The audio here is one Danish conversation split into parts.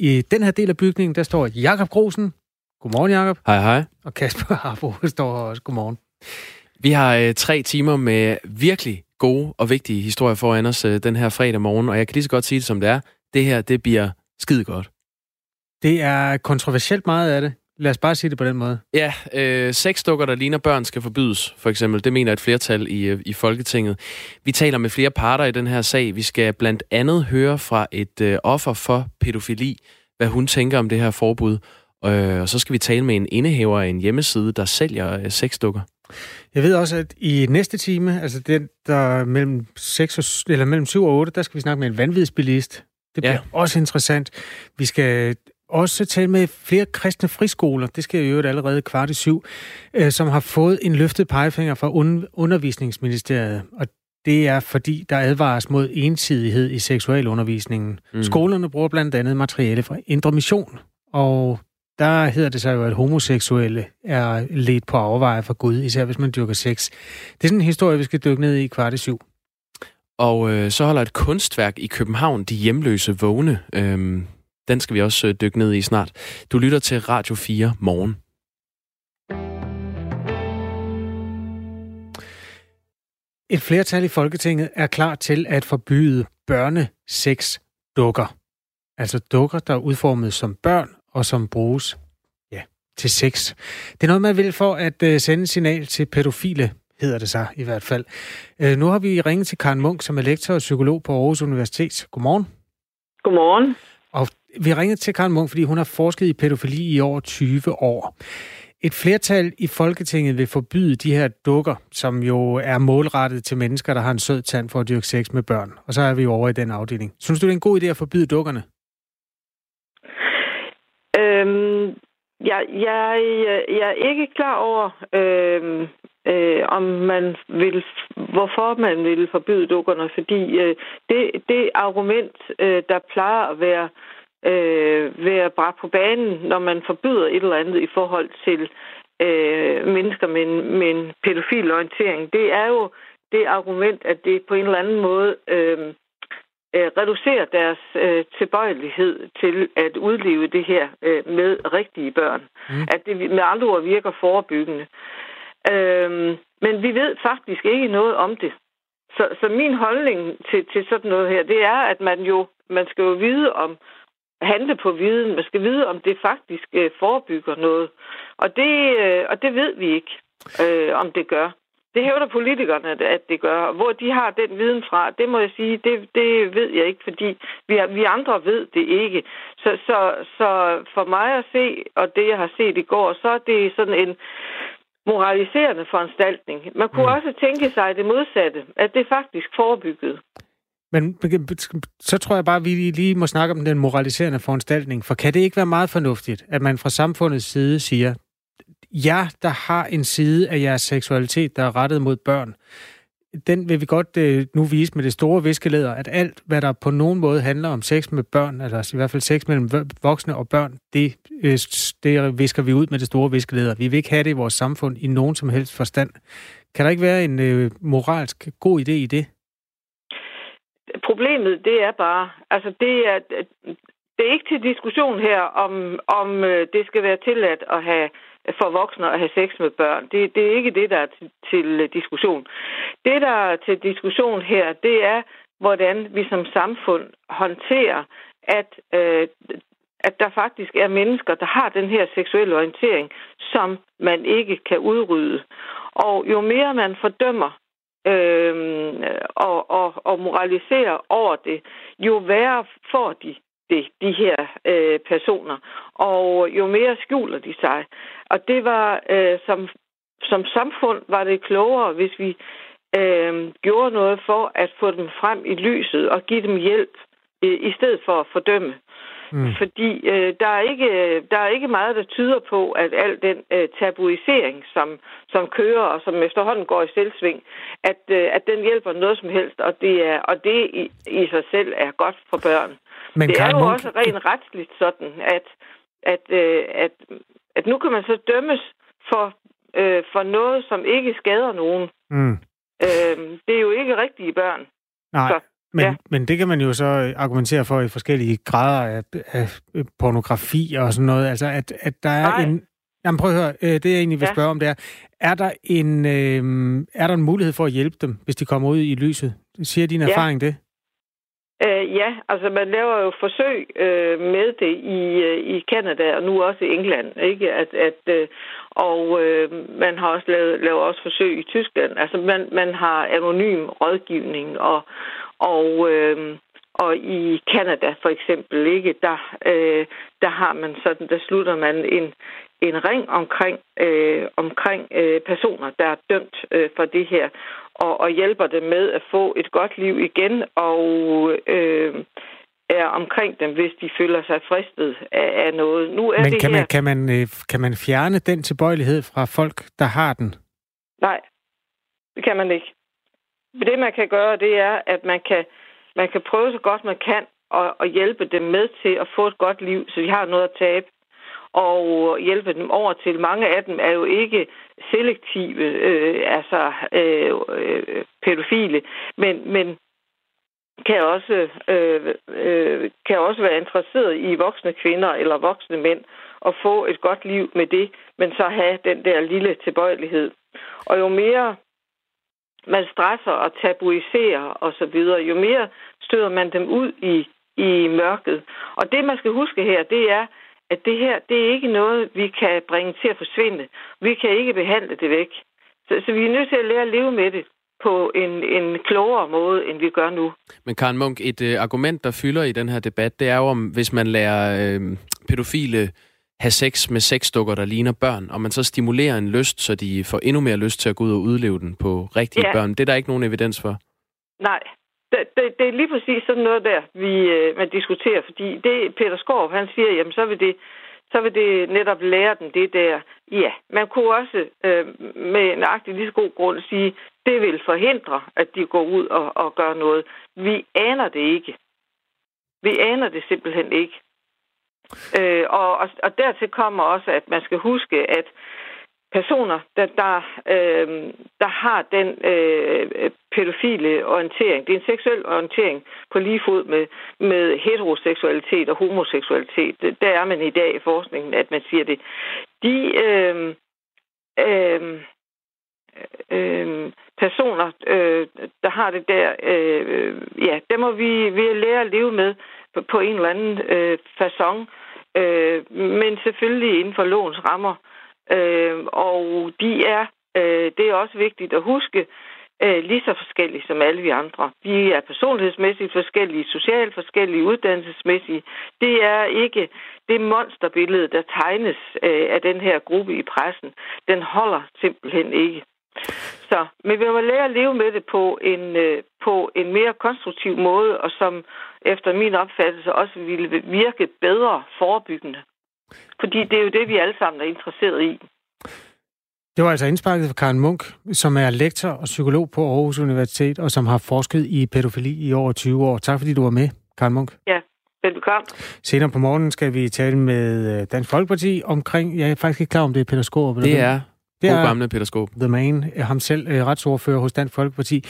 I den her del af bygningen, der står Jakob Grosen. Godmorgen, Jakob. Hej, hej. Og Kasper Harbo står her også. Godmorgen. Vi har øh, tre timer med virkelig gode og vigtige historier foran os øh, den her fredag morgen, og jeg kan lige så godt sige det, som det er. Det her, det bliver skide godt. Det er kontroversielt meget af det. Lad os bare sige det på den måde. Ja, øh, sexdukker, der ligner børn, skal forbydes, for eksempel. Det mener et flertal i, øh, i Folketinget. Vi taler med flere parter i den her sag. Vi skal blandt andet høre fra et øh, offer for pædofili, hvad hun tænker om det her forbud. Øh, og så skal vi tale med en indehaver af en hjemmeside, der sælger øh, sexdukker. Jeg ved også, at i næste time, altså den, der mellem, 6 og, eller mellem 7 og 8, der skal vi snakke med en vanvidsbilist. Det bliver ja. også interessant. Vi skal også tale med flere kristne friskoler, det skal jo allerede kvart i syv, øh, som har fået en løftet pegefinger fra undervisningsministeriet. Og det er fordi, der advares mod ensidighed i seksualundervisningen. Mm. Skolerne bruger blandt andet materiale fra Indre Mission, og der hedder det så jo, at homoseksuelle er let på afveje for Gud, især hvis man dyrker sex. Det er sådan en historie, vi skal dykke ned i kvart i syv. Og øh, så holder et kunstværk i København, De Hjemløse Vågne. Øhm, den skal vi også øh, dykke ned i snart. Du lytter til Radio 4 morgen. Et flertal i Folketinget er klar til at forbyde børnesex dukker. Altså dukker, der er udformet som børn og som bruges ja, til sex. Det er noget, man vil for at uh, sende signal til pædofile, hedder det så i hvert fald. Uh, nu har vi ringet til Karen Munk, som er lektor og psykolog på Aarhus Universitet. Godmorgen. Godmorgen. Vi ringede til Karen Munk, fordi hun har forsket i pædofili i over 20 år. Et flertal i Folketinget vil forbyde de her dukker, som jo er målrettet til mennesker, der har en sød tand for at dyrke sex med børn. Og så er vi over i den afdeling. Synes du, det er en god idé at forbyde dukkerne? Øhm, jeg, jeg, jeg er ikke klar over, øhm, øh, om man vil, hvorfor man vil forbyde dukkerne, fordi øh, det, det argument, øh, der plejer at være øh, være bragt på banen, når man forbyder et eller andet i forhold til øh, mennesker med en, med en pædofil orientering, det er jo det argument, at det på en eller anden måde øh, øh, reducerer deres øh, tilbøjelighed til at udleve det her øh, med rigtige børn. Mm. At det med andre ord virker forebyggende. Øh, men vi ved faktisk ikke noget om det. Så, så min holdning til, til sådan noget her, det er, at man jo man skal jo vide om handle på viden. Man skal vide, om det faktisk øh, forebygger noget. Og det, øh, og det ved vi ikke, øh, om det gør. Det hævder politikerne, at det gør. Hvor de har den viden fra, det må jeg sige, det, det ved jeg ikke, fordi vi, vi andre ved det ikke. Så, så, så for mig at se, og det jeg har set i går, så er det sådan en moraliserende foranstaltning. Man kunne mm. også tænke sig det modsatte, at det faktisk forebyggede. Men så tror jeg bare, at vi lige må snakke om den moraliserende foranstaltning. For kan det ikke være meget fornuftigt, at man fra samfundets side siger, jer, der har en side af jeres seksualitet, der er rettet mod børn, den vil vi godt øh, nu vise med det store viskelæder, at alt, hvad der på nogen måde handler om sex med børn, eller i hvert fald sex mellem voksne og børn, det, øh, det visker vi ud med det store viskelæder. Vi vil ikke have det i vores samfund i nogen som helst forstand. Kan der ikke være en øh, moralsk god idé i det? Problemet, det er bare, altså det er, det er ikke til diskussion her, om, om øh, det skal være tilladt at have for voksne at have sex med børn. Det, det er ikke det, der er til, til øh, diskussion. Det, der er til diskussion her, det er, hvordan vi som samfund håndterer, at, øh, at der faktisk er mennesker, der har den her seksuelle orientering, som man ikke kan udrydde. Og jo mere man fordømmer øh, og, og, og moralisere over det, jo værre får de det, de her øh, personer, og jo mere skjuler de sig. Og det var øh, som, som samfund var det klogere, hvis vi øh, gjorde noget for at få dem frem i lyset og give dem hjælp, øh, i stedet for at fordømme. Mm. Fordi øh, der, er ikke, der er ikke meget, der tyder på, at al den øh, tabuisering, som, som kører og som efterhånden går i selvsving, at, øh, at den hjælper noget som helst, og det, er, og det i, i sig selv er godt for børn. Men det er jo Munk... også rent retsligt sådan, at, at, øh, at, at nu kan man så dømmes for, øh, for noget, som ikke skader nogen. Mm. Øh, det er jo ikke rigtige børn. Nej. Så Men, ja. men det kan man jo så argumentere for i forskellige grader af, af pornografi og sådan noget. Altså, at, at der er Nej. en... Jamen prøv at høre, øh, det jeg egentlig vil ja. spørge om, det er, er der, en, øh, er der en mulighed for at hjælpe dem, hvis de kommer ud i lyset? Siger din ja. erfaring det? Uh, ja, altså man laver jo forsøg uh, med det i, uh, i Canada og nu også i England, ikke? At, at, uh, og uh, man har også lavet, lavet også forsøg i Tyskland. Altså man, man har anonym rådgivning og, og, øh, og i Kanada for eksempel, ikke, der, øh, der har man sådan, der slutter man en, en ring omkring, øh, omkring øh, personer, der er dømt øh, for det her, og, og hjælper dem med at få et godt liv igen, og øh, er omkring dem, hvis de føler sig fristet af, af noget. Nu er Men det kan, her... man, kan, man, øh, kan man fjerne den tilbøjelighed fra folk, der har den? Nej, det kan man ikke. Det, man kan gøre, det er, at man kan, man kan prøve så godt man kan at, og hjælpe dem med til at få et godt liv, så de har noget at tabe og hjælpe dem over til. Mange af dem er jo ikke selektive, øh, altså øh, øh, pædofile, men, men kan også, øh, øh, kan også være interesseret i voksne kvinder eller voksne mænd og få et godt liv med det, men så have den der lille tilbøjelighed. Og jo mere man stresser og tabuiserer osv., jo mere støder man dem ud i, i mørket. Og det, man skal huske her, det er, at det her, det er ikke noget, vi kan bringe til at forsvinde. Vi kan ikke behandle det væk. Så, så vi er nødt til at lære at leve med det på en, en klogere måde, end vi gør nu. Men Karen Munk, et øh, argument, der fylder i den her debat, det er jo, om hvis man lærer øh, pædofile have sex med sexdukker, der ligner børn, og man så stimulerer en lyst, så de får endnu mere lyst til at gå ud og udleve den på rigtige ja. børn. Det er der ikke nogen evidens for. Nej, det, det, det er lige præcis sådan noget der, vi øh, man diskuterer, fordi det Peter Skorp, han siger, jamen så vil det så vil det netop lære dem det der. Ja, man kunne også øh, med en agtig lige så god grund sige, det vil forhindre, at de går ud og, og gør noget. Vi aner det ikke. Vi aner det simpelthen ikke. Øh, og, og, og dertil kommer også, at man skal huske, at personer, der, der, øh, der har den øh, pædofile orientering, det er en seksuel orientering på lige fod med, med heteroseksualitet og homoseksualitet. Der er man i dag i forskningen, at man siger det. De øh, øh, øh, personer, øh, der har det der, øh, øh ja, der må vi, vi lære at leve med på, på en eller anden øh, façon, øh, men selvfølgelig inden for lovens rammer. Øh, og de er, øh, det er også vigtigt at huske, øh, lige så forskellige som alle vi andre. Vi er personlighedsmæssigt forskellige, socialt forskellige, uddannelsesmæssige. Det er ikke det monsterbillede, der tegnes øh, af den her gruppe i pressen. Den holder simpelthen ikke. Så, men vi må lære at leve med det på en, øh, på en mere konstruktiv måde, og som efter min opfattelse også ville virke bedre forebyggende. Fordi det er jo det, vi alle sammen er interesseret i. Det var altså indsparket for Karen Munk, som er lektor og psykolog på Aarhus Universitet, og som har forsket i pædofili i over 20 år. Tak fordi du var med, Karen Munk. Ja, velbekomme. Senere på morgenen skal vi tale med øh, Dansk Folkeparti omkring, jeg er faktisk ikke klar om det er Peter Skåb. Det er det er gamle Peter Skåb. The Man, ham selv, øh, retsordfører hos Dansk Folkeparti.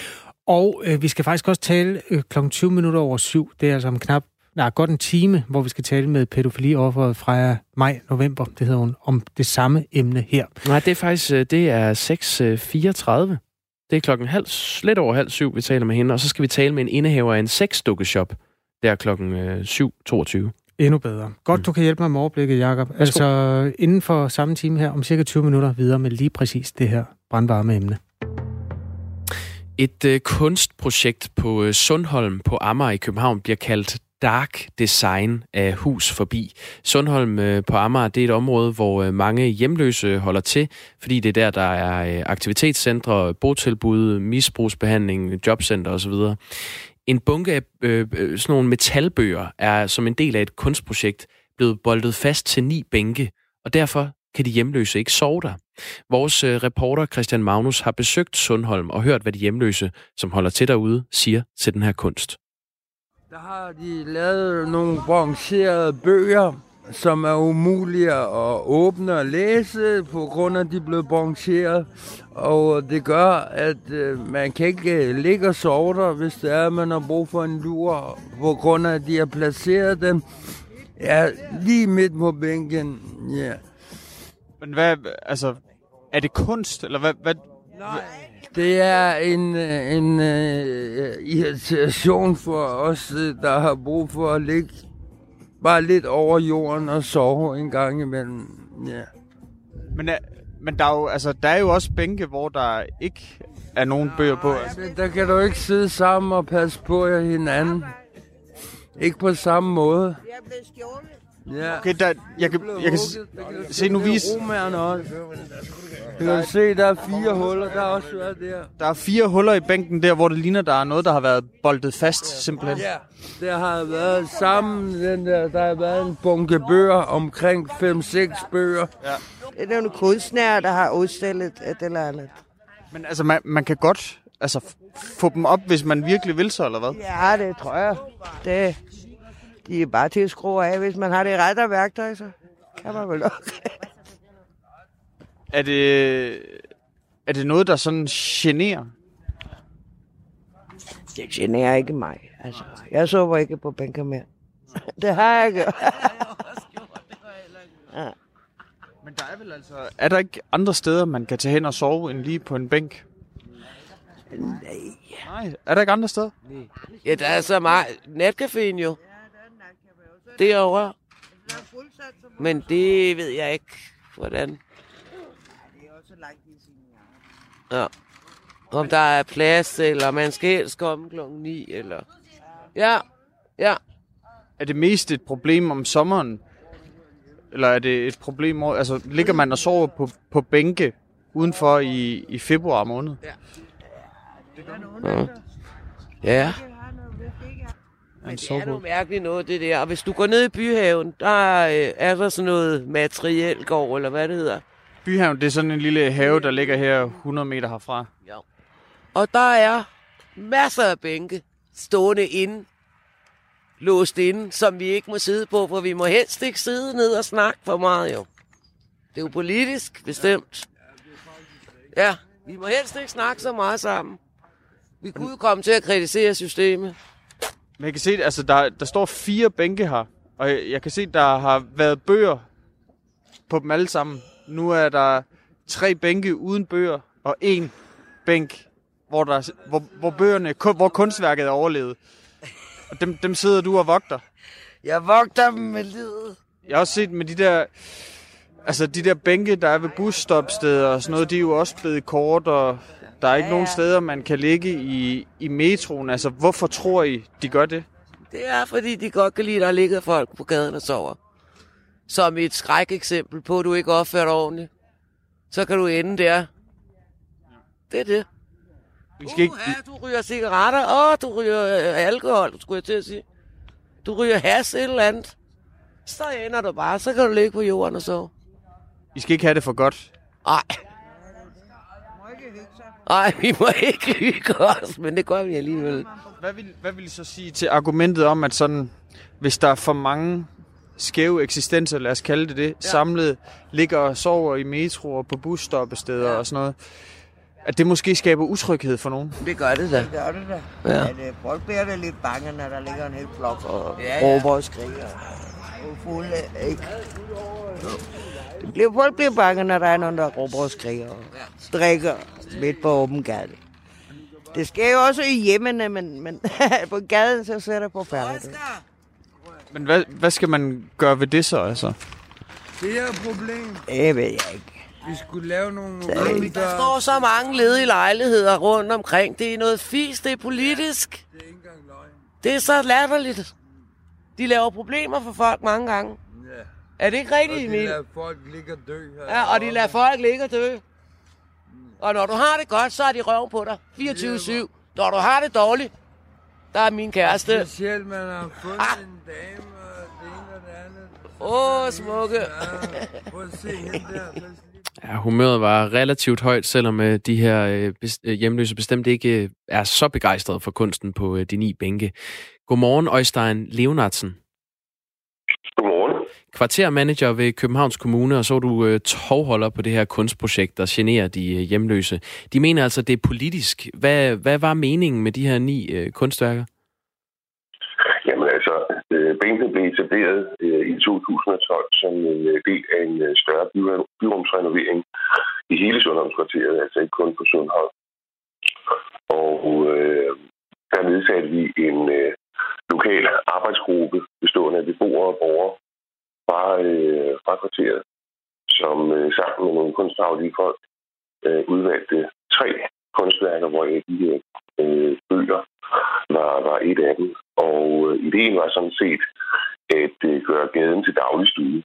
Og øh, vi skal faktisk også tale øh, kl. 20 minutter over syv. Det er altså om knap nej, godt en time, hvor vi skal tale med pædofiliofferet fra maj-november. Det hedder hun om det samme emne her. Nej, det er faktisk øh, det er 6.34. Det er klokken halv, lidt over halv syv, vi taler med hende, og så skal vi tale med en indehaver af en sexdukkeshop. Det er klokken 7.22. Endnu bedre. Godt, mm. du kan hjælpe mig med overblikket, Jacob. Altså inden for samme time her, om cirka 20 minutter videre med lige præcis det her brandvarme emne. Et øh, kunstprojekt på øh, Sundholm på Amager i København bliver kaldt dark design af hus forbi. Sundholm øh, på Amager, det er et område, hvor øh, mange hjemløse holder til, fordi det er der, der er øh, aktivitetscentre, botilbud, misbrugsbehandling, jobcenter osv. En bunke af øh, øh sådan nogle metalbøger er som en del af et kunstprojekt blevet boldet fast til ni bænke, og derfor kan de hjemløse ikke sove der. Vores øh, reporter Christian Magnus har besøgt Sundholm og hørt, hvad de hjemløse, som holder til derude, siger til den her kunst. Der har de lavet nogle bronzerede bøger som er umulige at åbne og læse, på grund af, at de er blevet bronzeret. Og det gør, at øh, man kan ikke øh, ligge og sove der, hvis det er, at man har brug for en lur, på grund af, at de har placeret dem ja, lige midt på bænken. Ja. Men hvad, altså, er det kunst, eller hvad? hvad Nej. Det er en, øh, en uh, irritation for os, der har brug for at ligge bare lidt over jorden og sove en gang imellem. Ja. Men, men der, er jo, altså, der er jo også bænke, hvor der ikke er nogen bøger på. Altså. Der kan du ikke sidde sammen og passe på hinanden. Ikke på samme måde. Ja. Okay, der, jeg kan, jeg kan se nu vise... Du kan se, der er fire huller, der er også der. Der er fire huller i bænken der, hvor det ligner, der er noget, der har været boldet fast, simpelthen. Ja, der har været sammen, den der, der har været en bunke bøger, omkring 5-6 bøger. Ja. Det er nogle kunstnere, der har udstillet et eller andet. Men altså, man, man kan godt altså, få dem op, hvis man virkelig vil så, eller hvad? Ja, det tror jeg. Det, de er bare til at skrue af. Hvis man har det rette værktøj, så kan man vel nok. er det, er det noget, der sådan generer? Det generer ikke mig. Altså, jeg sover ikke på bænker mere. det har jeg gjort. ja. Men der er vel altså... Er der ikke andre steder, man kan tage hen og sove, end lige på en bænk? Nej. Nej, er der ikke andre steder? Ja, der er så meget. Natcaféen jo. Derovre. Men det ved jeg ikke, hvordan. Ja. Om der er plads, eller man skal helst komme klokken 9, eller... Ja, ja. Er det mest et problem om sommeren? Eller er det et problem, altså ligger man og sover på, på bænke udenfor i, i februar måned? Ja. Ja. ja. Men det er noget mærkeligt noget, det der. Og hvis du går ned i byhaven, der øh, er der sådan noget materiel gård, eller hvad det hedder. Byhaven, det er sådan en lille have, der ligger her 100 meter herfra. Ja. Og der er masser af bænke stående inde, låst inde, som vi ikke må sidde på, for vi må helst ikke sidde ned og snakke for meget, jo. Det er jo politisk bestemt. Ja, vi må helst ikke snakke så meget sammen. Vi kunne komme til at kritisere systemet. Men jeg kan se, altså der, der står fire bænke her, og jeg, jeg kan se, der har været bøger på dem alle sammen. Nu er der tre bænke uden bøger, og en bænk, hvor, der, hvor, hvor bøgerne, hvor kunstværket er overlevet. Og dem, dem sidder du og vogter. Jeg vogter dem med livet. Jeg har også set med de der, altså de der bænke, der er ved busstopsteder og sådan noget, de er jo også blevet kort, og der er ikke ja, ja. nogen steder, man kan ligge i, i metroen. Altså, hvorfor tror I, de gør det? Det er, fordi de godt kan lide, at der ligger folk på gaden og sover. Som et skræk-eksempel på, at du ikke opfører ordentligt. Så kan du ende der. Det er det. Vi skal ikke... Uh, du ryger cigaretter. Åh, oh, du ryger øh, alkohol, skulle jeg til at sige. Du ryger has et eller andet. Så ender du bare. Så kan du ligge på jorden og sove. I skal ikke have det for godt. Nej. Nej, vi må ikke hygge os, men det gør vi alligevel. Hvad vil, hvad vil I så sige til argumentet om, at sådan, hvis der er for mange skæve eksistenser, lad os kalde det det, ja. samlet, ligger og sover i metroer på busstoppesteder ja. og sådan noget, at det måske skaber utryghed for nogen? Det gør det da. Det gør det da. Ja. Men folk bliver det lidt bange, når der ligger en hel flok og ja, ja. råber og skriger. Og fulde, ikke? Det bliver, folk bliver bange, når der er nogen, der råber og skriger og drikker midt på åben gade. Det sker jo også i hjemmene, men, men på gaden så ser det på færdigt. Men hvad, hvad skal man gøre ved det så, altså? Det er et problem. Det ved jeg ikke. Vi skulle lave nogle... Der, der står så mange ledige lejligheder rundt omkring. Det er noget fis, det er politisk. Det er ikke engang løgn. Det er så latterligt. De laver problemer for folk mange gange. Er det ikke rigtigt, Emil? Og de lader folk ligge og dø. Her. Ja, og de lader folk ligge og dø. Og når du har det godt, så er de røv på dig. 24-7. Når du har det dårligt, der er min kæreste. Specielt, man har fundet ah. en dame, og det ene og det andet. Åh, oh, smukke. Ja, prøv at se hende der. Ja, humøret var relativt højt, selvom øh, de her øh, øh, hjemløse bestemt ikke er så begejstrede for kunsten på de ni bænke. Godmorgen, Øjstein Leonardsen. Kvartermanager ved Københavns Kommune, og så er du øh, tovholder på det her kunstprojekt, der generer de øh, hjemløse. De mener altså, det er politisk. Hvad, hvad var meningen med de her ni øh, kunstværker? Jamen altså, øh, bænken blev etableret øh, i 2012 som en øh, del af en øh, større by- byrumsrenovering i hele Sundhavnskvarteret, altså ikke kun på Sundhavn. Og øh, der nedsatte vi en øh, lokal arbejdsgruppe bestående af beboere og borgere fra, øh, fra kvarteret, som øh, sammen med nogle kunstfaglige folk øh, udvalgte tre kunstværker, hvor de her øh, bøger var, var et af dem. Og øh, ideen var sådan set at øh, gøre gaden til dagligstue.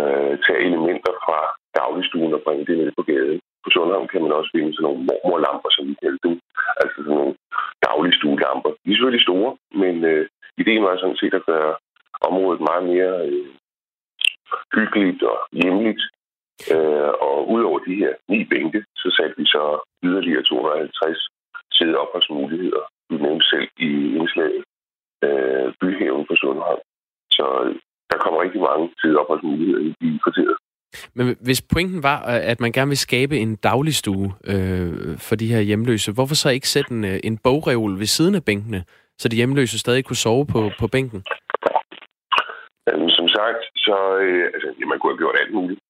Øh, tage elementer fra dagligstuen og bringe det ned på gaden. På Sundhavn kan man også finde sådan nogle mormorlamper, som vi kalder dem. Altså sådan nogle dagligstuelamper. De er selvfølgelig store, men øh, ideen var sådan set at gøre området meget mere øh, hyggeligt og hjemligt. Øh, og udover de her ni bænke, så satte vi så yderligere 250 sæde opholdsmuligheder. Vi nævnte selv i indslaget øh, byhaven på Sundhavn. Så øh, der kommer rigtig mange sæde opholdsmuligheder i kvarteret. Men hvis pointen var, øh, at man gerne vil skabe en dagligstue øh, for de her hjemløse, hvorfor så ikke sætte en, øh, en bogreol ved siden af bænkene, så de hjemløse stadig kunne sove på, på bænken? Jamen, som sagt, så øh, altså, ja, man kunne have gjort alt muligt.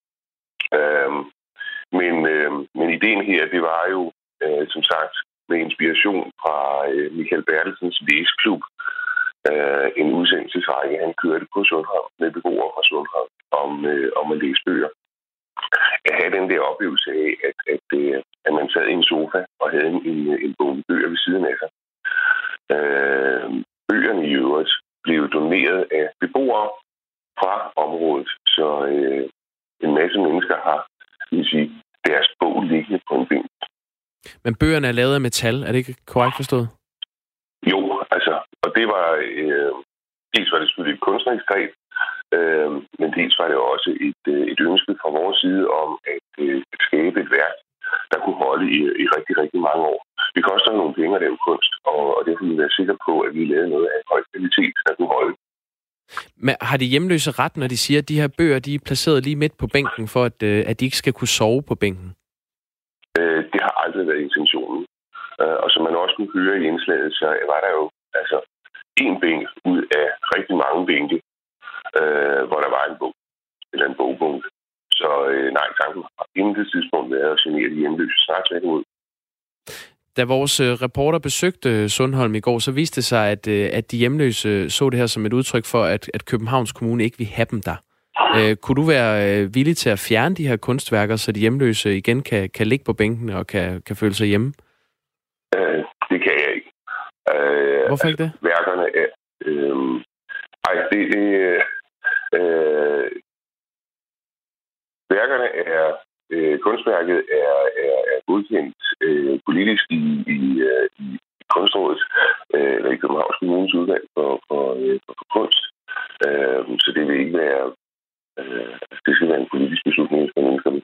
Øhm, men, øh, men ideen her, det var jo, øh, som sagt, med inspiration fra øh, Michael Bertelsens læsklub, øh, en udsendelsesrække, han kørte på Sundhavn med beboere fra Sundhavn om, øh, om at læse bøger. At have den der oplevelse af, at, at, øh, at man sad i en sofa og havde en, en, en bog bøger ved siden af sig. Øh, bøgerne i øvrigt blev doneret af beboere fra området, så øh, en masse mennesker har vil sige, deres bog liggende på en bænk. Men bøgerne er lavet af metal, er det ikke korrekt forstået? Jo, altså, og det var, øh, dels var det selvfølgelig et kunstnerisk greb, øh, men dels var det også et, øh, et ønske fra vores side om at, øh, at skabe et værk, der kunne holde i, i rigtig, rigtig mange år. Det koster nogle penge at lave kunst, og, og derfor vil vi være sikre på, at vi lavede noget af høj kvalitet, der kunne holde. Men har de hjemløse ret, når de siger, at de her bøger de er placeret lige midt på bænken, for at, øh, at de ikke skal kunne sove på bænken? Øh, det har aldrig været intentionen. Øh, og som man også kunne høre i indslaget, så var der jo altså en bænk ud af rigtig mange bænke, øh, hvor der var en bog, eller en bogbunke. Så øh, nej, tanken har intet tidspunkt været at genere de hjemløse snart ud. Da vores øh, reporter besøgte Sundholm i går, så viste det sig, at, øh, at de hjemløse så det her som et udtryk for, at, at Københavns Kommune ikke vil have dem der. Øh, kunne du være øh, villig til at fjerne de her kunstværker, så de hjemløse igen kan, kan ligge på bænken og kan, kan føle sig hjemme? Øh, det kan jeg ikke. Øh, Hvorfor ikke det? Altså, værkerne er... Øh, ej, det... Øh, øh, værkerne er... Øh, kunstværket er, er, er godkendt øh, politisk i, i, øh, i Kunstrådet, øh, eller i Københavns Kommunes udvalg for, for, øh, for, for kunst. Øh, så det vil ikke være Øh, altså, det skal være en politisk beslutning, hvis man ønsker det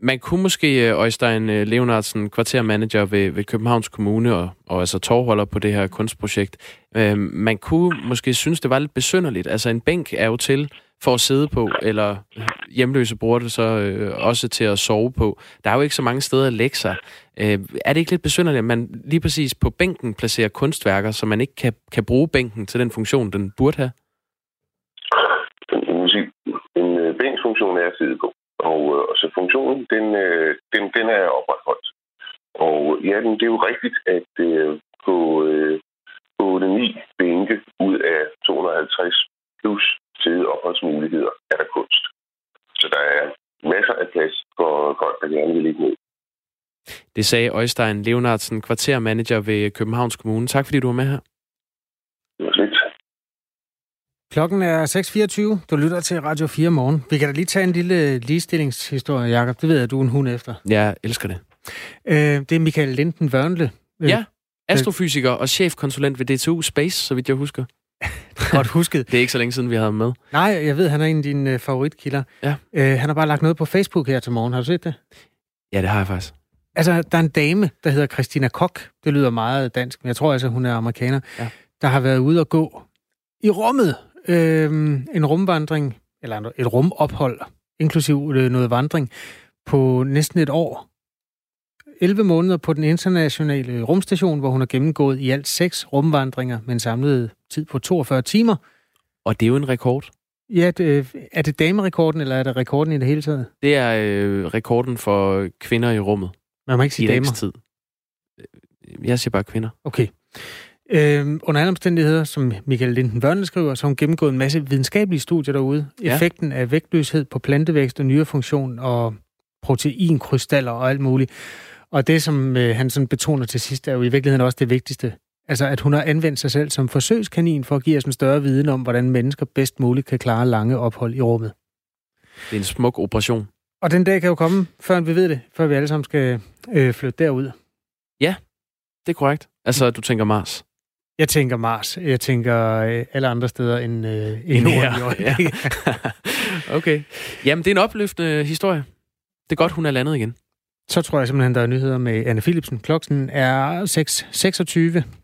Man kunne måske, øh, Øjstein øh, Leonardsen, kvartermanager ved, ved Københavns Kommune og, og altså tårholder på det her kunstprojekt, øh, man kunne måske synes, det var lidt besynderligt. Altså en bænk er jo til for at sidde på, eller hjemløse bruger det så øh, også til at sove på. Der er jo ikke så mange steder at lægge sig. Øh, er det ikke lidt besynderligt, at man lige præcis på bænken placerer kunstværker, så man ikke kan, kan bruge bænken til den funktion, den burde have? En øh, bænksfunktion er at sidde på. Og, øh, og så funktionen, den, øh, den, den er opretholdt. Og ja, det er jo rigtigt, at øh, på, øh, 8-9 bænke ud af 250 plus opholdsmuligheder er der kunst. Så der er masser af plads for folk, der gerne vil ligge ned. Det sagde Øjstein Leonardsen, kvartermanager ved Københavns Kommune. Tak fordi du var med her. Det var slet. Klokken er 6.24. Du lytter til Radio 4 morgen. Vi kan da lige tage en lille ligestillingshistorie, Jakob. Det ved jeg, at du er en hund efter. Jeg elsker det. Øh, det er Michael Linden Wørnle. Øh, ja, astrofysiker og chefkonsulent ved DTU Space, så vidt jeg husker. Godt husket. det er ikke så længe siden, vi havde ham med. Nej, jeg ved, han er en af dine øh, favoritkilder. Ja. Øh, han har bare lagt noget på Facebook her til morgen. Har du set det? Ja, det har jeg faktisk. Altså, der er en dame, der hedder Christina Kok. Det lyder meget dansk, men jeg tror altså, hun er amerikaner. Ja. Der har været ude og gå i rummet øh, en rumvandring, eller et rumophold, inklusiv øh, noget vandring, på næsten et år. 11 måneder på den internationale rumstation, hvor hun har gennemgået i alt seks rumvandringer med en samlet tid på 42 timer. Og det er jo en rekord. Ja, det, er det damerekorden, eller er det rekorden i det hele taget? Det er øh, rekorden for kvinder i rummet. Man må ikke sige damer. Tid. Jeg siger bare kvinder. Okay. Øhm, under alle omstændigheder, som Michael Linden Vørne skriver, så har hun gennemgået en masse videnskabelige studier derude. Ja. Effekten af vægtløshed på plantevækst og nyrefunktion og proteinkrystaller og alt muligt. Og det, som øh, han sådan betoner til sidst, er jo i virkeligheden også det vigtigste. Altså, at hun har anvendt sig selv som forsøgskanin for at give os en større viden om, hvordan mennesker bedst muligt kan klare lange ophold i rummet. Det er en smuk operation. Og den dag kan jo komme, før vi ved det, før vi alle sammen skal øh, flytte derud. Ja, det er korrekt. Altså, du tænker Mars? Jeg tænker Mars. Jeg tænker øh, alle andre steder end, øh, end her. Ja. okay. Jamen, det er en opløftende historie. Det er godt, hun er landet igen. Så tror jeg simpelthen, der er nyheder med Anne Philipsen. Klokken er 6.26.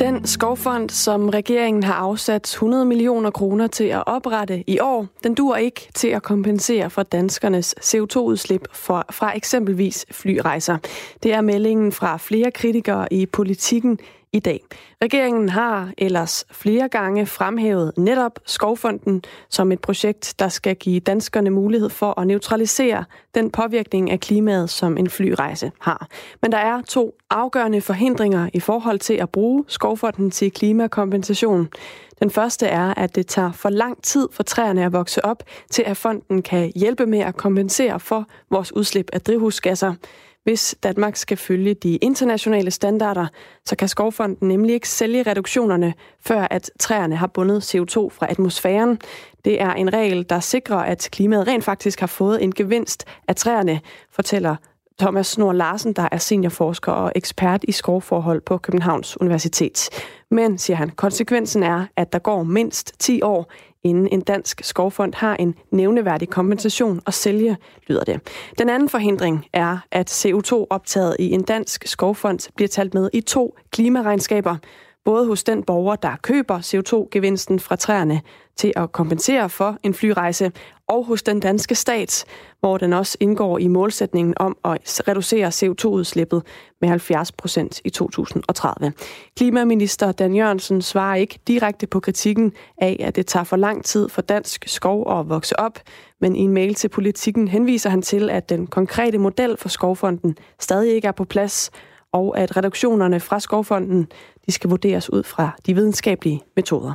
Den skovfond, som regeringen har afsat 100 millioner kroner til at oprette i år, den dur ikke til at kompensere for danskernes CO2-udslip fra eksempelvis flyrejser. Det er meldingen fra flere kritikere i politikken i dag. Regeringen har ellers flere gange fremhævet netop Skovfonden som et projekt, der skal give danskerne mulighed for at neutralisere den påvirkning af klimaet, som en flyrejse har. Men der er to afgørende forhindringer i forhold til at bruge Skovfonden til klimakompensation. Den første er, at det tager for lang tid for træerne at vokse op, til at fonden kan hjælpe med at kompensere for vores udslip af drivhusgasser. Hvis Danmark skal følge de internationale standarder, så kan Skovfonden nemlig ikke sælge reduktionerne, før at træerne har bundet CO2 fra atmosfæren. Det er en regel, der sikrer, at klimaet rent faktisk har fået en gevinst af træerne, fortæller Thomas Snor Larsen, der er seniorforsker og ekspert i skovforhold på Københavns Universitet. Men, siger han, konsekvensen er, at der går mindst 10 år, inden en dansk skovfond har en nævneværdig kompensation at sælge, lyder det. Den anden forhindring er, at CO2-optaget i en dansk skovfond bliver talt med i to klimaregnskaber, både hos den borger, der køber CO2-gevinsten fra træerne til at kompensere for en flyrejse, og hos den danske stat, hvor den også indgår i målsætningen om at reducere CO2-udslippet med 70 procent i 2030. Klimaminister Dan Jørgensen svarer ikke direkte på kritikken af, at det tager for lang tid for dansk skov at vokse op, men i en mail til politikken henviser han til, at den konkrete model for Skovfonden stadig ikke er på plads, og at reduktionerne fra Skovfonden de skal vurderes ud fra de videnskabelige metoder.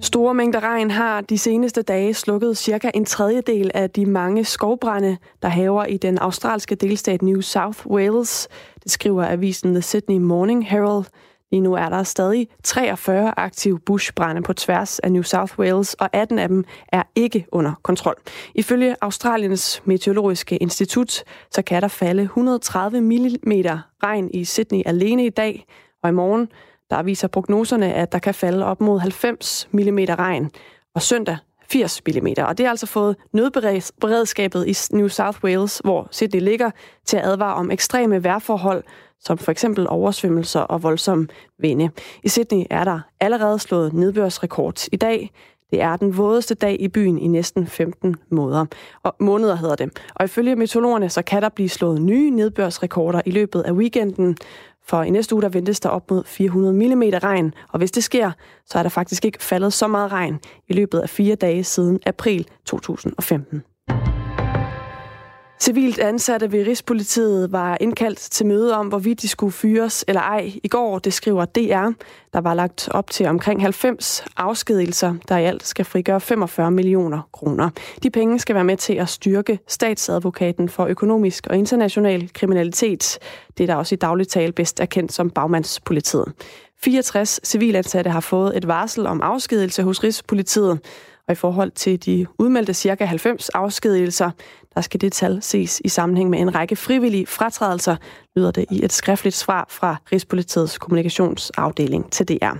Store mængder regn har de seneste dage slukket cirka en tredjedel af de mange skovbrænde, der haver i den australske delstat New South Wales. Det skriver avisen The Sydney Morning Herald. Lige nu er der stadig 43 aktive bushbrænde på tværs af New South Wales, og 18 af dem er ikke under kontrol. Ifølge Australiens Meteorologiske Institut, så kan der falde 130 mm regn i Sydney alene i dag, og i morgen der viser prognoserne, at der kan falde op mod 90 mm regn, og søndag 80 mm. Og det har altså fået nødberedskabet i New South Wales, hvor Sydney ligger, til at advare om ekstreme vejrforhold, som for eksempel oversvømmelser og voldsom vinde. I Sydney er der allerede slået nedbørsrekord i dag. Det er den vådeste dag i byen i næsten 15 måneder. Og måneder hedder det. Og ifølge meteorologerne, så kan der blive slået nye nedbørsrekorder i løbet af weekenden. For i næste uge, der ventes der op mod 400 mm regn, og hvis det sker, så er der faktisk ikke faldet så meget regn i løbet af fire dage siden april 2015. Civilt ansatte ved Rigspolitiet var indkaldt til møde om, hvorvidt de skulle fyres eller ej. I går, det skriver DR, der var lagt op til omkring 90 afskedelser, der i alt skal frigøre 45 millioner kroner. De penge skal være med til at styrke statsadvokaten for økonomisk og international kriminalitet. Det er der også i dagligt tale bedst erkendt som bagmandspolitiet. 64 civilansatte har fået et varsel om afskedelse hos Rigspolitiet. Og i forhold til de udmeldte cirka 90 afskedigelser, der skal det tal ses i sammenhæng med en række frivillige fratrædelser, lyder det i et skriftligt svar fra Rigspolitiets kommunikationsafdeling til DR.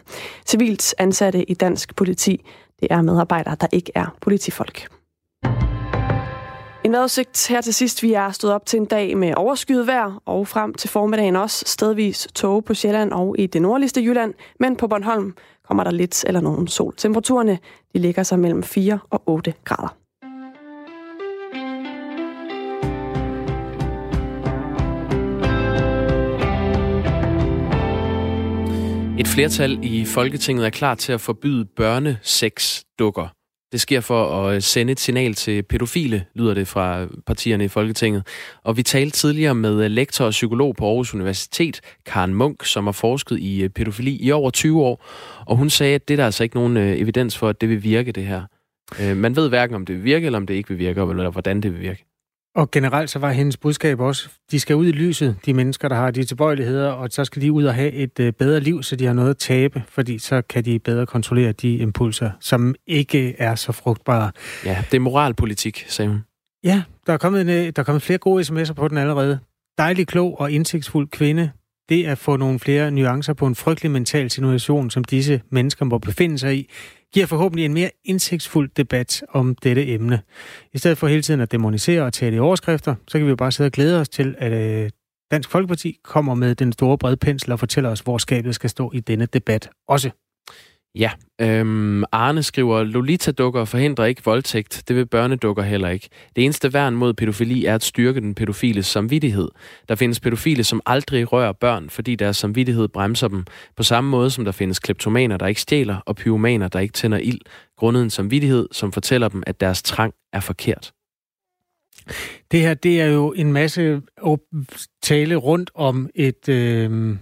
Civilt ansatte i dansk politi, det er medarbejdere, der ikke er politifolk. En vejrudsigt her til sidst. Vi er stået op til en dag med overskyet vejr, og frem til formiddagen også stedvis tåge på Sjælland og i det nordligste Jylland. Men på Bornholm kommer der lidt eller nogen sol. Temperaturerne de ligger sig mellem 4 og 8 grader. Et flertal i Folketinget er klar til at forbyde børnesex-dukker. Det sker for at øh, sende et signal til pædofile, lyder det fra partierne i Folketinget. Og vi talte tidligere med øh, lektor og psykolog på Aarhus Universitet, Karen Munk, som har forsket i øh, pædofili i over 20 år. Og hun sagde, at det er der altså ikke nogen evidens for, at det vil virke, det her. Man ved hverken, om det vil virke, eller om det ikke vil virke, eller hvordan det vil virke. Og generelt så var hendes budskab også, de skal ud i lyset, de mennesker, der har de tilbøjeligheder, og så skal de ud og have et øh, bedre liv, så de har noget at tabe, fordi så kan de bedre kontrollere de impulser, som ikke er så frugtbare. Ja, det er moralpolitik, sagde hun. Ja, der er kommet, en, øh, der er kommet flere gode sms'er på den allerede. Dejlig, klog og indsigtsfuld kvinde. Det at få nogle flere nuancer på en frygtelig mental situation, som disse mennesker må befinde sig i, giver forhåbentlig en mere indsigtsfuld debat om dette emne. I stedet for hele tiden at demonisere og tale i overskrifter, så kan vi jo bare sidde og glæde os til, at øh, Dansk Folkeparti kommer med den store brede pensel og fortæller os, hvor skabet skal stå i denne debat også. Ja, øhm, Arne skriver, Lolita-dukker forhindrer ikke voldtægt. Det vil børnedukker heller ikke. Det eneste værn mod pædofili er at styrke den pædofiles samvittighed. Der findes pædofile, som aldrig rører børn, fordi deres samvittighed bremser dem. På samme måde som der findes kleptomaner, der ikke stjæler, og pyromaner, der ikke tænder ild, grundet en samvittighed, som fortæller dem, at deres trang er forkert. Det her, det er jo en masse tale rundt om et, øh,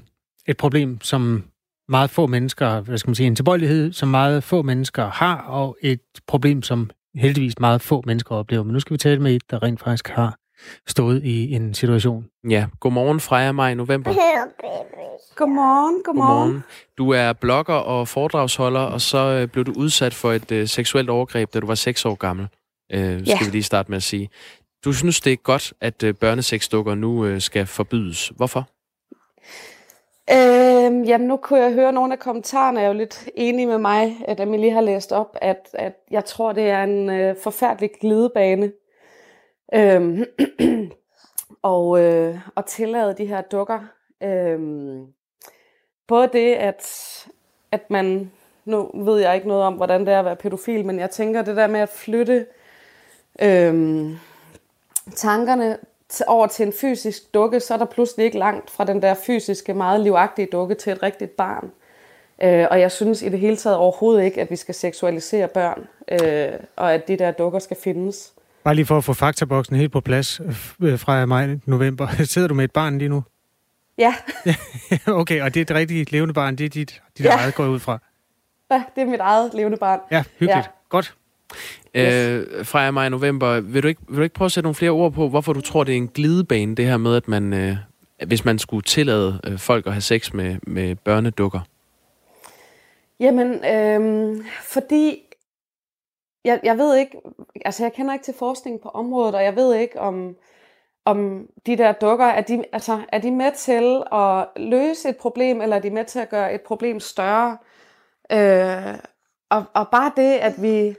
et problem, som meget få mennesker, hvad skal man sige, en tilbøjelighed, som meget få mennesker har, og et problem, som heldigvis meget få mennesker oplever. Men nu skal vi tale med et, der rent faktisk har stået i en situation. Ja, godmorgen Freja Maj November. Godmorgen, godmorgen. godmorgen. Du er blogger og foredragsholder, og så øh, blev du udsat for et uh, seksuelt overgreb, da du var 6 år gammel, uh, skal ja. vi lige starte med at sige. Du synes, det er godt, at uh, børnesexdukker nu uh, skal forbydes. Hvorfor? Øhm, jamen, nu kunne jeg høre nogle af kommentarerne, er jo lidt enig med mig, at jeg lige har læst op, at, at jeg tror, det er en øh, forfærdelig glidebane. Øhm, og øh, og tillade de her dukker. Øhm, både det, at, at man, nu ved jeg ikke noget om, hvordan det er at være pædofil, men jeg tænker det der med at flytte øhm, tankerne over til en fysisk dukke, så er der pludselig ikke langt fra den der fysiske, meget livagtige dukke til et rigtigt barn. Øh, og jeg synes i det hele taget overhovedet ikke, at vi skal seksualisere børn, øh, og at de der dukker skal findes. Bare lige for at få faktaboksen helt på plads øh, fra maj november. Sidder du med et barn lige nu? Ja. okay, og det er et rigtigt levende barn, det er dit, dit ja. eget går ud fra? Ja, det er mit eget levende barn. Ja, hyggeligt. Ja. Godt. Yes. Øh, fra maj november, vil du, ikke, vil du ikke prøve at sætte nogle flere ord på, hvorfor du tror, det er en glidebane, det her med, at man, øh, hvis man skulle tillade øh, folk at have sex med, med børnedukker? Jamen, øh, fordi jeg, jeg ved ikke, altså jeg kender ikke til forskning på området, og jeg ved ikke om, om de der dukker, er de, altså, er de med til at løse et problem, eller er de med til at gøre et problem større? Øh, og, og bare det, at vi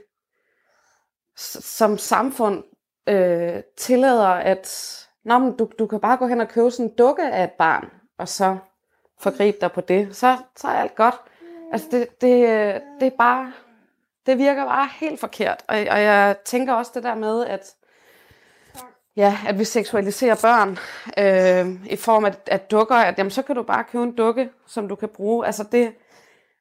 som samfund øh, tillader, at Nå, men du, du kan bare gå hen og købe sådan en dukke af et barn, og så forgribe dig på det, så, så er alt godt. Altså det, det, øh, det er bare, det virker bare helt forkert. Og, og jeg tænker også det der med, at ja, at vi seksualiserer børn øh, i form af, af dukker, at jamen, så kan du bare købe en dukke, som du kan bruge. Altså det,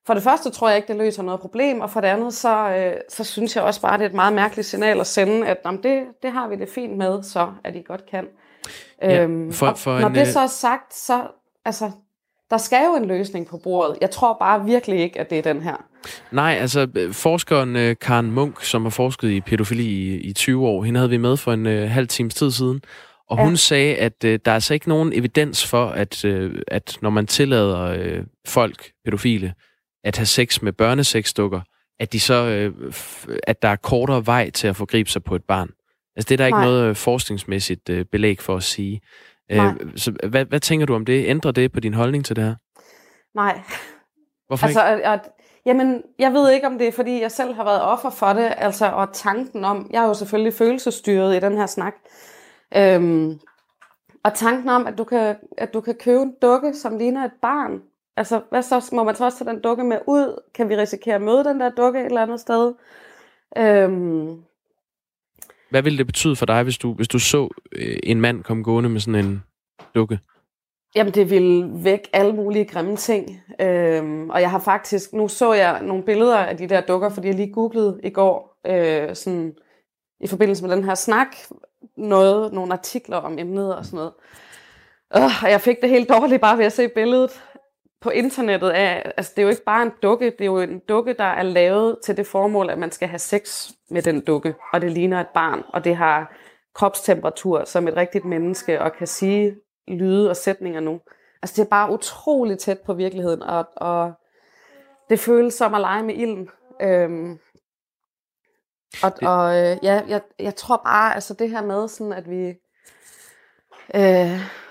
for det første tror jeg ikke, det løser noget problem, og for det andet, så, øh, så synes jeg også bare, det er et meget mærkeligt signal at sende, at jamen, det, det har vi det fint med, så at I godt kan. Ja, øhm, for, for når en, det så er sagt, så altså, der skal jo en løsning på bordet. Jeg tror bare virkelig ikke, at det er den her. Nej, altså forskeren øh, Karen Munk, som har forsket i pædofili i, i 20 år, hende havde vi med for en uh, halv times tid siden, og ja. hun sagde, at uh, der er altså ikke nogen evidens for, at, uh, at når man tillader uh, folk, pædofile, at have sex med børnesexdukker, at, de så, øh, at der er kortere vej til at forgribe sig på et barn. Altså det er der ikke Nej. noget øh, forskningsmæssigt øh, belæg for at sige. Øh, så hvad, hvad tænker du om det? Ændrer det på din holdning til det her? Nej. Hvorfor altså, ikke? At, Jamen, jeg ved ikke, om det er, fordi jeg selv har været offer for det, altså, og tanken om, jeg er jo selvfølgelig følelsesstyret i den her snak, øhm, og tanken om, at du, kan, at du kan købe en dukke, som ligner et barn, altså, hvad så, må man så også tage den dukke med ud? Kan vi risikere at møde den der dukke et eller andet sted? Øhm, hvad ville det betyde for dig, hvis du, hvis du så øh, en mand komme gående med sådan en dukke? Jamen, det ville væk alle mulige grimme ting. Øhm, og jeg har faktisk, nu så jeg nogle billeder af de der dukker, fordi jeg lige googlede i går, øh, sådan, i forbindelse med den her snak, noget, nogle artikler om emnet og sådan noget. Øh, og jeg fik det helt dårligt bare ved at se billedet på internettet af, altså det er jo ikke bare en dukke, det er jo en dukke, der er lavet til det formål, at man skal have sex med den dukke, og det ligner et barn, og det har kropstemperatur som et rigtigt menneske, og kan sige lyde og sætninger nu. Altså det er bare utroligt tæt på virkeligheden, og, og det føles som at lege med ilden. Øhm, og, og øh, ja, jeg, jeg tror bare, altså det her med sådan, at vi øh,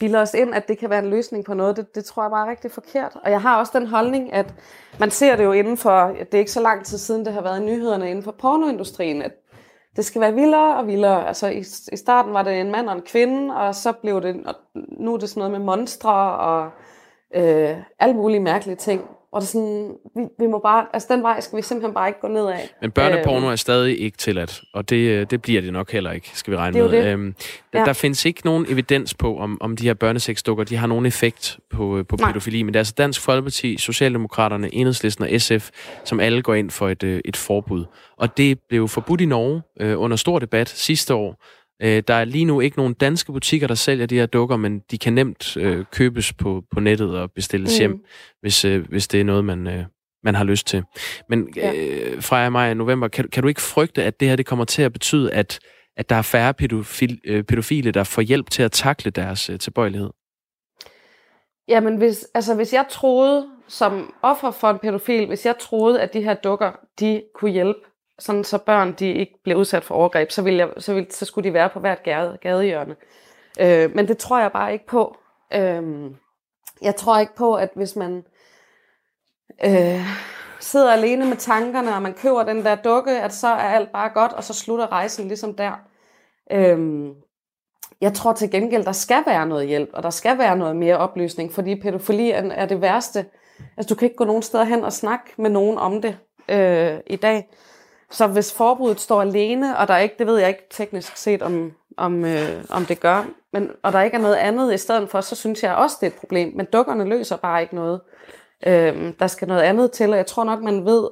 bilder os ind, at det kan være en løsning på noget, det, det tror jeg bare er rigtig forkert. Og jeg har også den holdning, at man ser det jo inden for, det er ikke så lang tid siden, det har været i nyhederne inden for pornoindustrien, at det skal være vildere og vildere. Altså i, i starten var det en mand og en kvinde, og så blev det, og nu er det sådan noget med monstre og øh, alle mulige mærkelige ting. Og det er sådan, vi, vi må bare, altså den vej skal vi simpelthen bare ikke gå ned af. Men børneporno øh, er stadig ikke tilladt, og det, øh, det bliver det nok heller ikke, skal vi regne det med. Det. Øhm, der, ja. der findes ikke nogen evidens på, om, om de her børnesexdukker, de har nogen effekt på, øh, på pædofili, men det er altså Dansk Folkeparti, Socialdemokraterne, Enhedslisten og SF, som alle går ind for et, øh, et forbud. Og det blev forbudt i Norge øh, under stor debat sidste år, Øh, der er lige nu ikke nogen danske butikker, der sælger de her dukker, men de kan nemt øh, købes på, på nettet og bestilles mm. hjem, hvis, øh, hvis det er noget, man, øh, man har lyst til. Men ja. øh, fra maj og november, kan, kan du ikke frygte, at det her det kommer til at betyde, at, at der er færre pædofil, øh, pædofile, der får hjælp til at takle deres øh, tilbøjelighed? Jamen, hvis, altså, hvis jeg troede, som offer for en pædofil, hvis jeg troede, at de her dukker, de kunne hjælpe sådan så børn de ikke bliver udsat for overgreb, så, ville jeg, så, ville, så skulle de være på hvert gade, gadehjørne. Øh, men det tror jeg bare ikke på. Øh, jeg tror ikke på, at hvis man øh, sidder alene med tankerne, og man køber den der dukke, at så er alt bare godt, og så slutter rejsen ligesom der. Øh, jeg tror til gengæld, der skal være noget hjælp, og der skal være noget mere oplysning, fordi pædofili er, er det værste. Altså, du kan ikke gå nogen steder hen og snakke med nogen om det øh, i dag. Så hvis forbuddet står alene, og der ikke, det ved jeg ikke teknisk set, om, om, øh, om det gør, men, og der ikke er noget andet i stedet for, så synes jeg også, det er et problem. Men dukkerne løser bare ikke noget. Øh, der skal noget andet til, og jeg tror nok, man ved,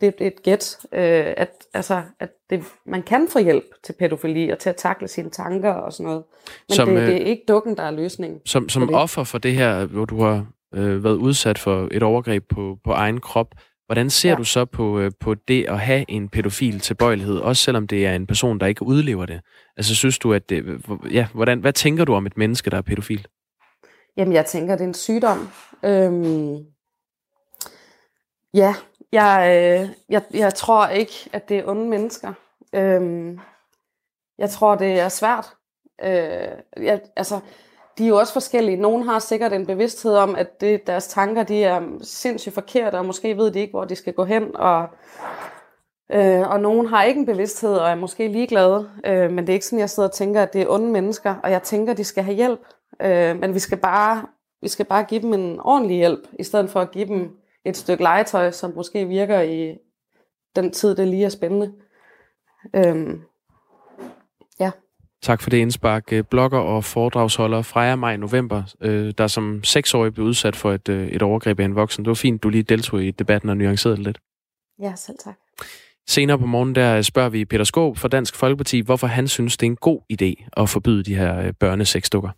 det er et gæt, øh, at, altså, at det, man kan få hjælp til pædofili og til at takle sine tanker og sådan noget. Men som, det, det er ikke dukken, der er løsningen. Som, som offer for det her, hvor du har øh, været udsat for et overgreb på, på egen krop, Hvordan ser ja. du så på, øh, på det at have en pædofil tilbøjelighed, også selvom det er en person, der ikke udlever det? Altså synes du, at det, ja, hvordan, hvad tænker du om et menneske, der er pædofil? Jamen, jeg tænker, det er en sygdom. Øhm, ja, jeg, øh, jeg, jeg tror ikke, at det er onde mennesker. Øhm, jeg tror, det er svært. Øh, jeg, altså, de er jo også forskellige. Nogle har sikkert en bevidsthed om, at det, deres tanker de er sindssygt forkerte, og måske ved de ikke, hvor de skal gå hen. Og, øh, og nogen har ikke en bevidsthed, og er måske ligeglade. Øh, men det er ikke sådan, jeg sidder og tænker, at det er onde mennesker, og jeg tænker, at de skal have hjælp. Øh, men vi skal, bare, vi skal bare give dem en ordentlig hjælp, i stedet for at give dem et stykke legetøj, som måske virker i den tid, det lige er spændende. Øh. Tak for det indspark. Øh, blogger og foredragsholder Freja Maj November, øh, der som seksårig blev udsat for et, øh, et overgreb af en voksen. Det var fint, du lige deltog i debatten og nuancerede lidt. Ja, selv tak. Senere på morgen der spørger vi Peter Skåb fra Dansk Folkeparti, hvorfor han synes, det er en god idé at forbyde de her børnesexdukker.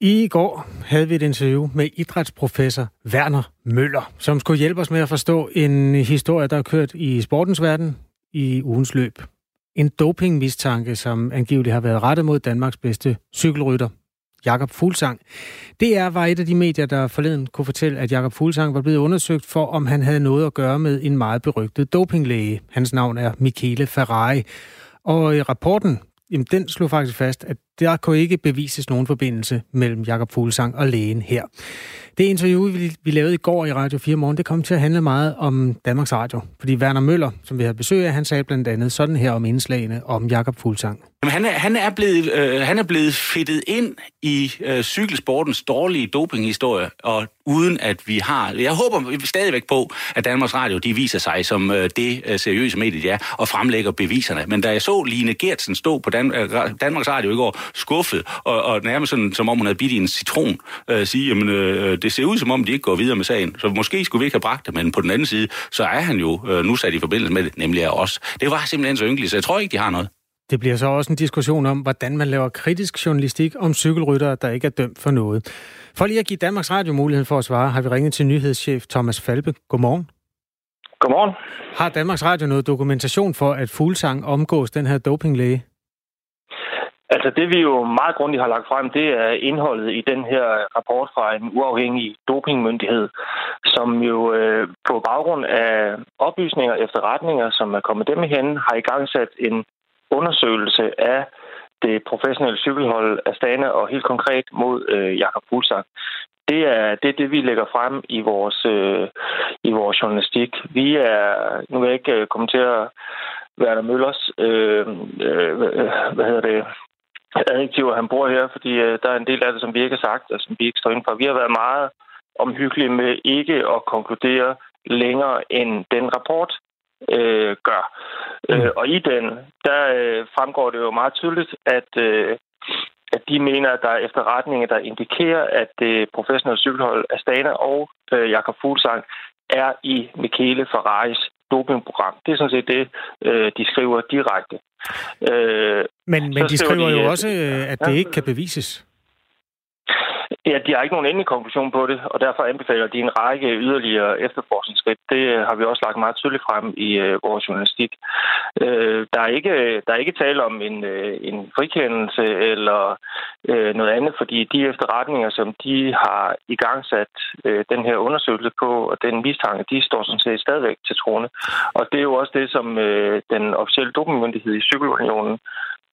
I går havde vi et interview med idrætsprofessor Werner Møller, som skulle hjælpe os med at forstå en historie, der er kørt i sportens verden, i ugens løb. En dopingmistanke, som angiveligt har været rettet mod Danmarks bedste cykelrytter, Jakob Fuglsang. DR var et af de medier, der forleden kunne fortælle, at Jakob Fuglsang var blevet undersøgt for, om han havde noget at gøre med en meget berygtet dopinglæge. Hans navn er Michele Ferrari. Og i rapporten, jamen, den slog faktisk fast, at der kunne ikke bevises nogen forbindelse mellem Jakob Fuglsang og lægen her. Det interview, vi, vi lavede i går i Radio 4 Morgen, det kom til at handle meget om Danmarks Radio. Fordi Werner Møller, som vi har besøg af, han sagde blandt andet sådan her om indslagene om Jakob Fuglsang. Jamen, han, er, han, er blevet, øh, han er blevet fedtet ind i øh, cykelsportens dårlige dopinghistorie, og uden at vi har... Jeg håber stadigvæk på, at Danmarks Radio de viser sig som øh, det øh, seriøse medie, de er, og fremlægger beviserne. Men da jeg så Line Gertsen stå på Dan, øh, Danmarks Radio i går, skuffet, og, og nærmest sådan, som om hun havde bidt i en citron, øh, sige, jamen, øh, det ser ud som om, de ikke går videre med sagen. Så måske skulle vi ikke have bragt det, men på den anden side, så er han jo øh, nu sat i forbindelse med det, nemlig af os. Det var simpelthen så ynkeligt, så jeg tror ikke, de har noget. Det bliver så også en diskussion om, hvordan man laver kritisk journalistik om cykelryttere, der ikke er dømt for noget. For lige at give Danmarks Radio muligheden for at svare, har vi ringet til nyhedschef Thomas Falbe. Godmorgen. Godmorgen. Har Danmarks Radio noget dokumentation for, at Fuglsang omgås den her dopinglæge? Altså det vi jo meget grundigt har lagt frem, det er indholdet i den her rapport fra en uafhængig dopingmyndighed, som jo øh, på baggrund af oplysninger og efterretninger, som er kommet dem hen, har i gang sat en undersøgelse af det professionelle cykelhold Astana og helt konkret mod øh, Jakob Fuglsang. Det er, det er det, vi lægger frem i vores, øh, i vores journalistik. Vi er, nu vil jeg ikke øh, kommentere Werner Møllers, øh, øh, hvad hedder det, adjektiver, han bruger her, fordi øh, der er en del af det, som vi ikke har sagt, og som vi ikke står inden for. Vi har været meget omhyggelige med ikke at konkludere længere end den rapport, øh, gør. Mm. Øh, og i den, der øh, fremgår det jo meget tydeligt, at, øh, at de mener, at der er efterretninger, der indikerer, at det professionelle cykelhold Astana og øh, Jakob Fuglsang er i Michele Ferraris dopingprogram. Det er sådan set det, øh, de skriver direkte. Øh, men men de skriver de, jo også, øh, at det ja, ikke kan bevises. Ja, de har ikke nogen endelig konklusion på det, og derfor anbefaler de en række yderligere efterforskningsskridt. Det øh, har vi også lagt meget tydeligt frem i øh, vores journalistik. Øh, der, er ikke, øh, der er ikke tale om en, øh, en frikendelse eller øh, noget andet, fordi de efterretninger, som de har igangsat øh, den her undersøgelse på, og den mistanke, de står sådan set stadigvæk til trone. Og det er jo også det, som øh, den officielle dopingmyndighed i Cykelunionen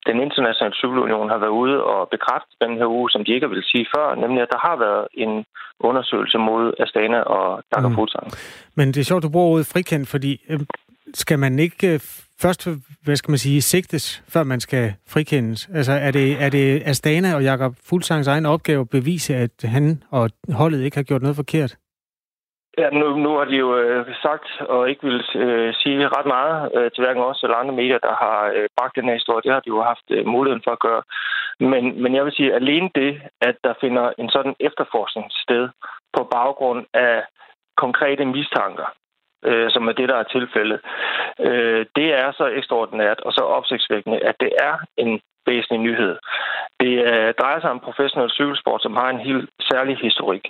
den internationale cykelunion har været ude og bekræfte den her uge, som de ikke vil sige før, nemlig at der har været en undersøgelse mod Astana og Jakob mm. Men det er sjovt, du bruger ordet frikendt, fordi øh, skal man ikke øh, først, hvad skal man sige, sigtes, før man skal frikendes? Altså er det, er det Astana og Jakob Fuglsangs egen opgave at bevise, at han og holdet ikke har gjort noget forkert? Ja, nu, nu har de jo øh, sagt og ikke vil øh, sige ret meget øh, til hverken os eller andre medier, der har øh, bragt den her historie. Det har de jo haft øh, muligheden for at gøre. Men, men jeg vil sige, alene det, at der finder en sådan efterforskning sted på baggrund af konkrete mistanker, øh, som er det, der er tilfældet, øh, det er så ekstraordinært og så opsigtsvækkende, at det er en væsentlig nyhed. Det øh, drejer sig om professionel cykelsport, som har en helt særlig historik.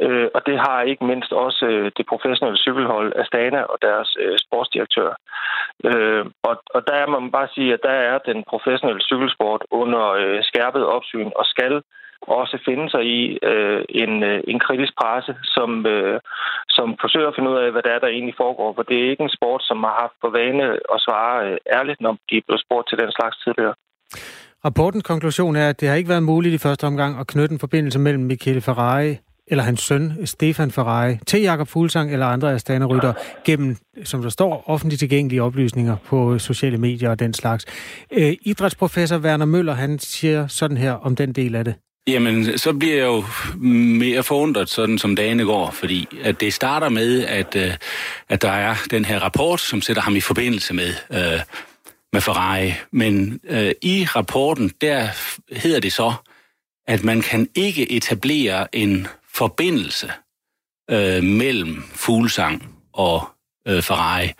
Øh, og det har ikke mindst også øh, det professionelle cykelhold Astana og deres øh, sportsdirektør. Øh, og, og der må man bare sige, at der er den professionelle cykelsport under øh, skærpet opsyn og skal også finde sig i øh, en, en kritisk presse, som, øh, som forsøger at finde ud af, hvad der er, der egentlig foregår. For det er ikke en sport, som har haft på vane at svare øh, ærligt, når de er blevet spurgt til den slags tidligere. Rapportens konklusion er, at det har ikke været muligt i første omgang at knytte en forbindelse mellem Michele Ferrari eller hans søn Stefan Ferrari til Jakob Fuglsang eller andre af stanerytter gennem, som der står, offentligt tilgængelige oplysninger på sociale medier og den slags. Øh, idrætsprofessor Werner Møller, han siger sådan her om den del af det. Jamen, så bliver jeg jo mere forundret, sådan som dagene går, fordi at det starter med, at, øh, at der er den her rapport, som sætter ham i forbindelse med øh, med Ferrari. Men øh, i rapporten, der hedder det så, at man kan ikke etablere en forbindelse øh, mellem Fuglsang og øh, Ferrari.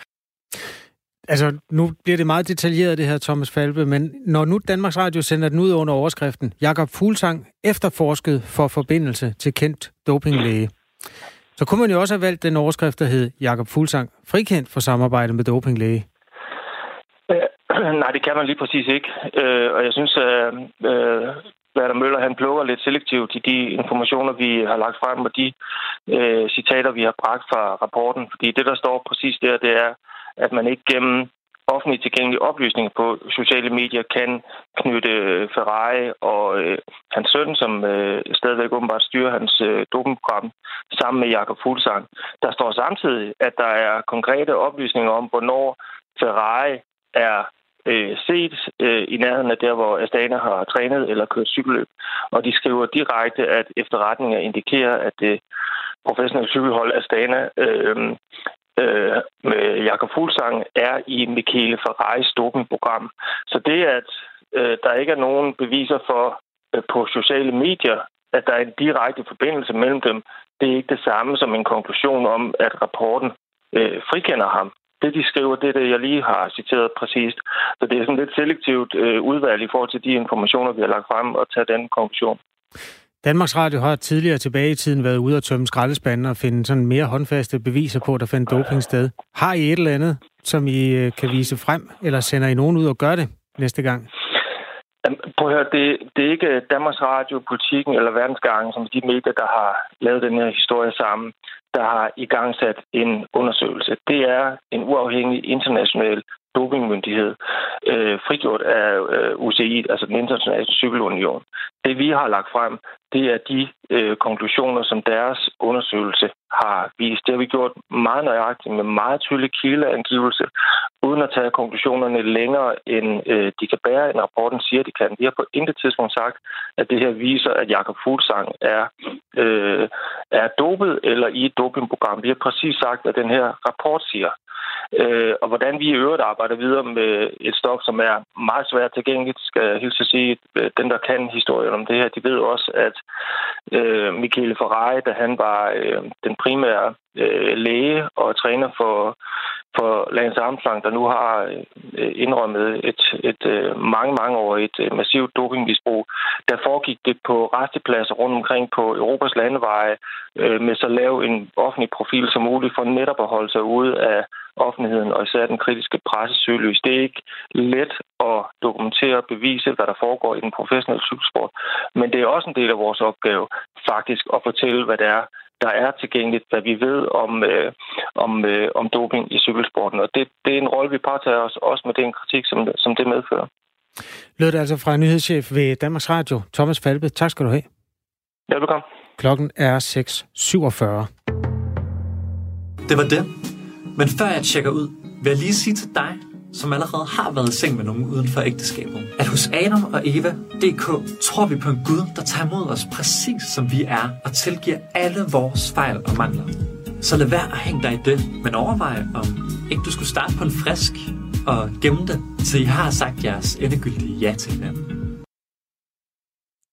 Altså, nu bliver det meget detaljeret, det her, Thomas Falbe, men når nu Danmarks Radio sender den ud under overskriften, Jakob Fuglsang efterforsket for forbindelse til kendt dopinglæge, så kunne man jo også have valgt den overskrift, der hed Jakob Fuglsang frikendt for samarbejde med dopinglæge. Nej, det kan man lige præcis ikke. Øh, og jeg synes, at øh, Werner Møller han plukker lidt selektivt i de informationer, vi har lagt frem, og de øh, citater, vi har bragt fra rapporten. Fordi det, der står præcis der, det er, at man ikke gennem offentligt tilgængelige oplysninger på sociale medier kan knytte øh, Ferrari og øh, hans søn, som øh, stadigvæk åbenbart styrer hans øh, dopingprogram, sammen med Jakob Fuglsang. Der står samtidig, at der er konkrete oplysninger om, hvornår Ferrari er øh, set øh, i nærheden af der, hvor Astana har trænet eller kørt cykelløb. Og de skriver direkte, at efterretninger indikerer, at øh, det professionelle cykelhold Astana øh, øh, med Jakob Fuglsang er i Michele Ferraris dopingprogram. Så det, at øh, der ikke er nogen beviser for øh, på sociale medier, at der er en direkte forbindelse mellem dem, det er ikke det samme som en konklusion om, at rapporten øh, frikender ham det, de skriver, det er det, jeg lige har citeret præcist. Så det er sådan lidt selektivt øh, udvalg i forhold til de informationer, vi har lagt frem, og tage den konklusion. Danmarks Radio har tidligere tilbage i tiden været ude og tømme skraldespanden og finde sådan mere håndfaste beviser på, at der fandt doping sted. Har I et eller andet, som I øh, kan vise frem, eller sender I nogen ud og gør det næste gang? Prøv at høre, det, det er ikke Danmarks Radio, Politikken eller Verdensgangen, som de medier, der har lavet den her historie sammen der har i gang sat en undersøgelse. Det er en uafhængig international dopingmyndighed, øh, frigjort af øh, UCI, altså den internationale cykelunion. Det vi har lagt frem, det er de øh, konklusioner, som deres undersøgelse har vist. Det har vi gjort meget nøjagtigt med meget tydelig kildeangivelse, uden at tage konklusionerne længere, end øh, de kan bære, end rapporten siger, de kan. Vi har på intet tidspunkt sagt, at det her viser, at Jakob Fuglsang er, øh, er dopet eller i et dopingprogram. Vi har præcis sagt, at den her rapport siger. Øh, og hvordan vi i øvrigt arbejder videre med et stof, som er meget svært tilgængeligt, skal jeg hilse at sige. Øh, den, der kan historien om det her, de ved også, at øh, Michele Ferrari, da han var øh, den primære øh, læge og træner for, for Lance Armstrong, der nu har øh, indrømmet et, et øh, mange, mange år et øh, massivt dopingmisbrug, der foregik det på restepladser rundt omkring på Europas landeveje med så lav en offentlig profil som muligt for netop at holde sig ude af offentligheden og især den kritiske presse søgelys. Det er ikke let at dokumentere og bevise, hvad der foregår i den professionelle cykelsport, men det er også en del af vores opgave faktisk at fortælle, hvad det er, der er tilgængeligt, hvad vi ved om, øh, om, øh, om doping i cykelsporten. Og det, det er en rolle, vi påtager os, også med den kritik, som, som det medfører. Lød det altså fra nyhedschef ved Danmarks Radio, Thomas Falbe. Tak skal du have. Ja, velkommen. Klokken er 6.47. Det var det. Men før jeg tjekker ud, vil jeg lige sige til dig, som allerede har været i seng med nogen uden for ægteskabet, at hos Adam og Eva DK tror vi på en Gud, der tager imod os præcis som vi er og tilgiver alle vores fejl og mangler. Så lad være at hænge dig i det, men overvej om ikke du skulle starte på en frisk og gemme det, til I har sagt jeres endegyldige ja til hinanden.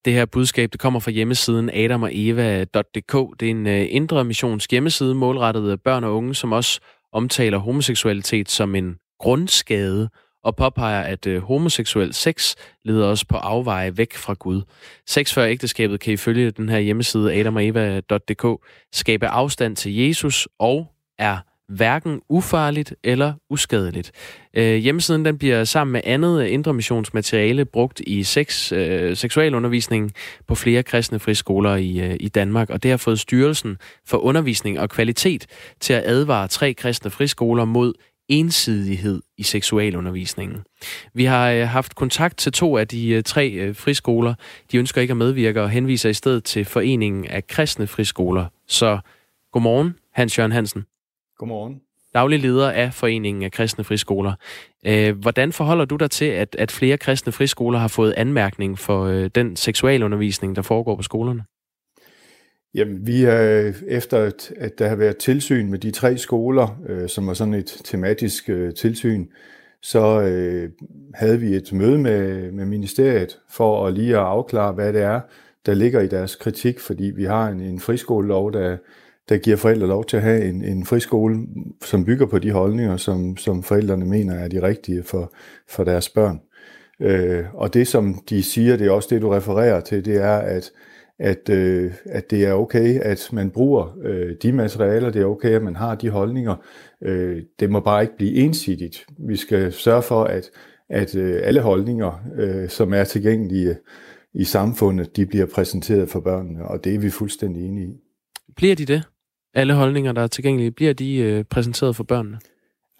Det her budskab det kommer fra hjemmesiden adamogeva.dk. Det er en øh, indre missions hjemmeside målrettet øh, børn og unge, som også omtaler homoseksualitet som en grundskade og påpeger, at øh, homoseksuel sex leder os på afveje væk fra Gud. Sex før ægteskabet kan ifølge den her hjemmeside adamogeva.dk skabe afstand til Jesus og er hverken ufarligt eller uskadeligt. Øh, hjemmesiden den bliver sammen med andet indre missionsmateriale brugt i sex, øh, seksualundervisning på flere kristne friskoler i, øh, i Danmark, og det har fået Styrelsen for Undervisning og Kvalitet til at advare tre kristne friskoler mod ensidighed i seksualundervisningen. Vi har øh, haft kontakt til to af de øh, tre øh, friskoler. De ønsker ikke at medvirke og henviser i stedet til Foreningen af Kristne Friskoler. Så godmorgen, Hans Jørgen Hansen. Godmorgen. Daglig leder af Foreningen af Kristne Friskoler. Øh, hvordan forholder du dig til, at, at flere kristne friskoler har fået anmærkning for øh, den seksualundervisning, der foregår på skolerne? Jamen, vi er efter, at der har været tilsyn med de tre skoler, øh, som var sådan et tematisk øh, tilsyn, så øh, havde vi et møde med, med ministeriet for at lige at afklare, hvad det er, der ligger i deres kritik, fordi vi har en, en friskolelov, der der giver forældre lov til at have en, en friskole, som bygger på de holdninger, som, som forældrene mener er de rigtige for, for deres børn. Øh, og det, som de siger, det er også det, du refererer til, det er, at, at, øh, at det er okay, at man bruger øh, de materialer, det er okay, at man har de holdninger. Øh, det må bare ikke blive ensidigt. Vi skal sørge for, at, at øh, alle holdninger, øh, som er tilgængelige i samfundet, de bliver præsenteret for børnene, og det er vi fuldstændig enige i. Bliver de det? alle holdninger, der er tilgængelige, bliver de øh, præsenteret for børnene?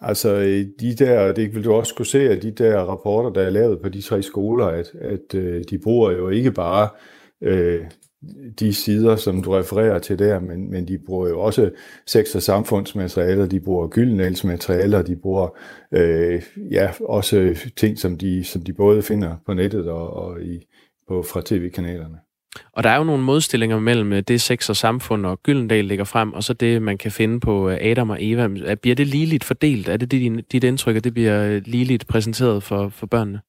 Altså de der, det vil du også kunne se af de der rapporter, der er lavet på de tre skoler, at, at øh, de bruger jo ikke bare øh, de sider, som du refererer til der, men, men de bruger jo også sex- og samfundsmaterialer, de bruger gyldenælsmaterialer, de bruger øh, ja, også ting, som de, som de både finder på nettet og, og i, på, fra tv-kanalerne. Og der er jo nogle modstillinger mellem øh, det sex og samfund og Gyldendal ligger frem, og så det, man kan finde på øh, Adam og Eva. Bliver det ligeligt fordelt? Er det dit, dit indtryk, at det bliver øh, ligeligt præsenteret for, for børnene?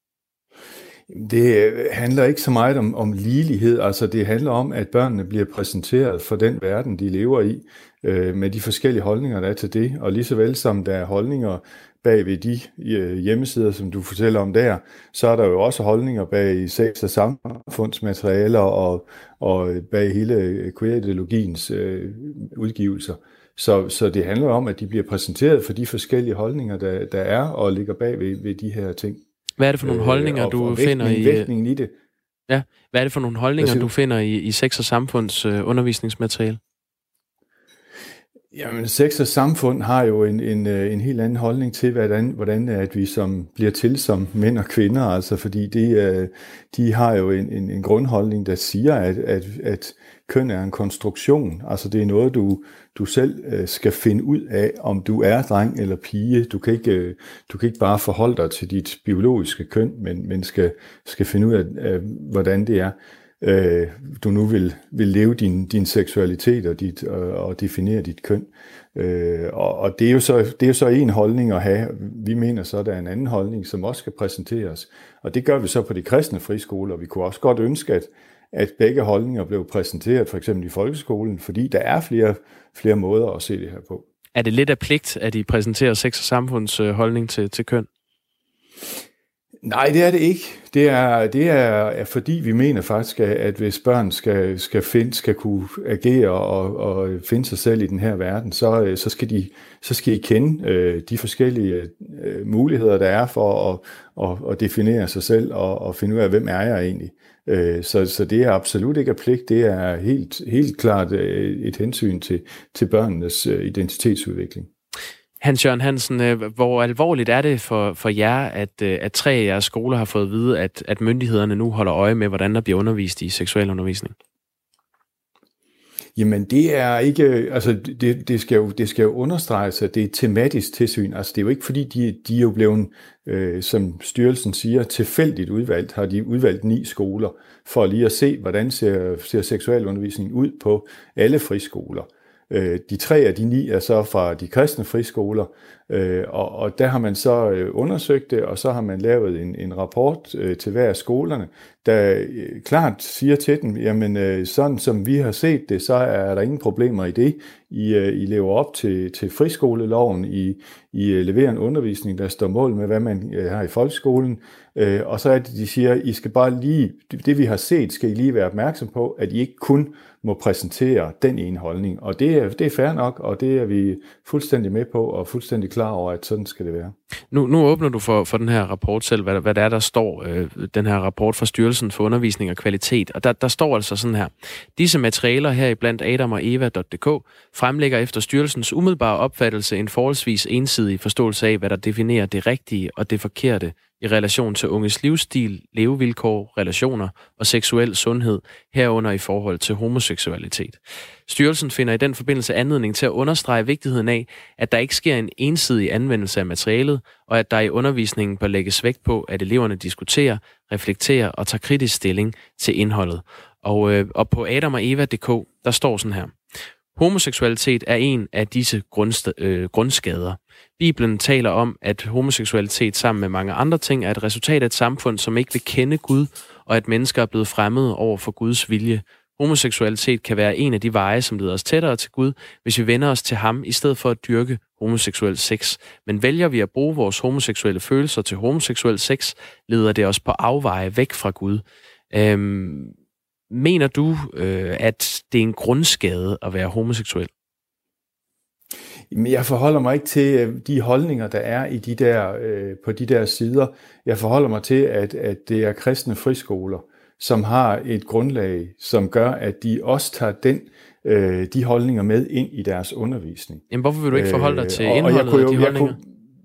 Det øh, handler ikke så meget om, om ligelighed, altså det handler om, at børnene bliver præsenteret for den verden, de lever i, øh, med de forskellige holdninger, der er til det, og lige så vel som der er holdninger bag ved de øh, hjemmesider, som du fortæller om der, så er der jo også holdninger bag sex- og samfundsmaterialer og, og øh, bag hele øh, queer-ideologiens øh, udgivelser. Så, så det handler om, at de bliver præsenteret for de forskellige holdninger, der, der er og ligger bag ved, ved de her ting. Hvad er det for nogle holdninger, øh, og, du og finder i... Vægtningen i det. Ja, hvad er det for nogle holdninger, du finder i, i sex- og samfunds øh, undervisningsmateriale? Jamen, sex og samfund har jo en, en, øh, en helt anden holdning til, hvordan, hvordan at vi som bliver til som mænd og kvinder, altså fordi de, øh, de har jo en, en, en grundholdning, der siger, at, at, at køn er en konstruktion. Altså det er noget, du, du selv øh, skal finde ud af, om du er dreng eller pige. Du kan ikke, øh, du kan ikke bare forholde dig til dit biologiske køn, men, men skal, skal finde ud af, af hvordan det er øh, du nu vil, vil leve din, din seksualitet og, dit, og, og definere dit køn. Øh, og og det, er jo så, det er jo så en holdning at have. Vi mener så, at der er en anden holdning, som også skal præsenteres. Og det gør vi så på de kristne friskoler. Vi kunne også godt ønske, at, at begge holdninger blev præsenteret, for eksempel i folkeskolen, fordi der er flere, flere måder at se det her på. Er det lidt af pligt, at I præsenterer sex- og samfunds holdning til, til køn? Nej, det er det ikke. Det er, det er, er fordi, vi mener faktisk, at hvis børn skal, skal, finde, skal kunne agere og, og finde sig selv i den her verden, så, så, skal, de, så skal I kende øh, de forskellige øh, muligheder, der er for at, at, at definere sig selv og, og finde ud af, hvem er jeg egentlig. Øh, så, så det er absolut ikke af pligt. Det er helt, helt klart øh, et hensyn til, til børnenes øh, identitetsudvikling. Hans Jørgen Hansen, øh, hvor alvorligt er det for, for jer, at, at tre af jeres skoler har fået at vide, at, at myndighederne nu holder øje med, hvordan der bliver undervist i seksualundervisning? Jamen det er ikke, altså det, det, skal jo, det skal jo understreges, at det er tematisk tilsyn. Altså det er jo ikke fordi, de, de er jo blevet, øh, som styrelsen siger, tilfældigt udvalgt, har de udvalgt ni skoler, for lige at se, hvordan ser, ser seksualundervisning ud på alle friskoler. Øh, de tre af de ni er så fra de kristne friskoler, øh, og, og der har man så øh, undersøgt det, og så har man lavet en, en rapport øh, til hver af skolerne, der øh, klart siger til dem, jamen sådan som vi har set det, så er der ingen problemer i det. I, I lever op til, til friskoleloven, I, I leverer en undervisning, der står mål med, hvad man har i folkeskolen, og så er det, de siger, I skal bare lige, det vi har set, skal I lige være opmærksom på, at I ikke kun må præsentere den ene holdning. Og det er, det er fair nok, og det er vi fuldstændig med på, og fuldstændig klar over, at sådan skal det være. Nu, nu åbner du for, for den her rapport selv, hvad, hvad det er, der står, øh, den her rapport fra Styrelsen for Undervisning og Kvalitet. Og der, der står altså sådan her. Disse materialer her i blandt Adam og Eva.dk fremlægger efter styrelsens umiddelbare opfattelse en forholdsvis ensidig forståelse af, hvad der definerer det rigtige og det forkerte i relation til unges livsstil, levevilkår, relationer og seksuel sundhed, herunder i forhold til homoseksualitet. Styrelsen finder i den forbindelse anledning til at understrege vigtigheden af, at der ikke sker en ensidig anvendelse af materialet, og at der i undervisningen bør lægges vægt på, at eleverne diskuterer, reflekterer og tager kritisk stilling til indholdet. Og, øh, og på Adam og Eva.dk, der står sådan her. Homoseksualitet er en af disse grundst- øh, grundskader. Bibelen taler om, at homoseksualitet sammen med mange andre ting er et resultat af et samfund, som ikke vil kende Gud, og at mennesker er blevet fremmede over for Guds vilje. Homoseksualitet kan være en af de veje, som leder os tættere til Gud, hvis vi vender os til ham, i stedet for at dyrke homoseksuel sex. Men vælger vi at bruge vores homoseksuelle følelser til homoseksuel sex, leder det os på afveje væk fra Gud. Øhm, mener du, øh, at det er en grundskade at være homoseksuel? Men jeg forholder mig ikke til øh, de holdninger, der er i de der, øh, på de der sider. Jeg forholder mig til, at, at det er kristne friskoler, som har et grundlag, som gør, at de også tager den, øh, de holdninger med ind i deres undervisning. Jamen, hvorfor vil du ikke forholde dig til øh, indholdet og jeg kunne jo, af de holdninger?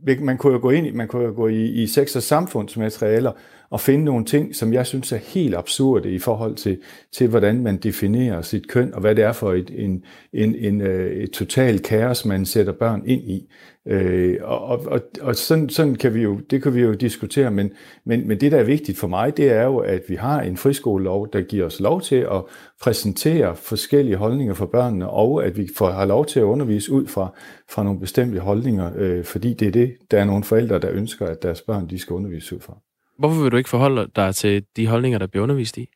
Jeg kunne, man kunne jo gå ind, man kunne jo gå i, i sex- og samfundsmaterialer at finde nogle ting, som jeg synes er helt absurde i forhold til, til hvordan man definerer sit køn, og hvad det er for et, en, en, en, øh, et totalt kaos, man sætter børn ind i. Øh, og og, og sådan, sådan kan vi jo, det kan vi jo diskutere, men, men, men det, der er vigtigt for mig, det er jo, at vi har en friskolelov, der giver os lov til at præsentere forskellige holdninger for børnene, og at vi får, har lov til at undervise ud fra, fra nogle bestemte holdninger, øh, fordi det er det, der er nogle forældre, der ønsker, at deres børn de skal undervise ud fra. Hvorfor vil du ikke forholde dig til de holdninger, der bliver undervist i?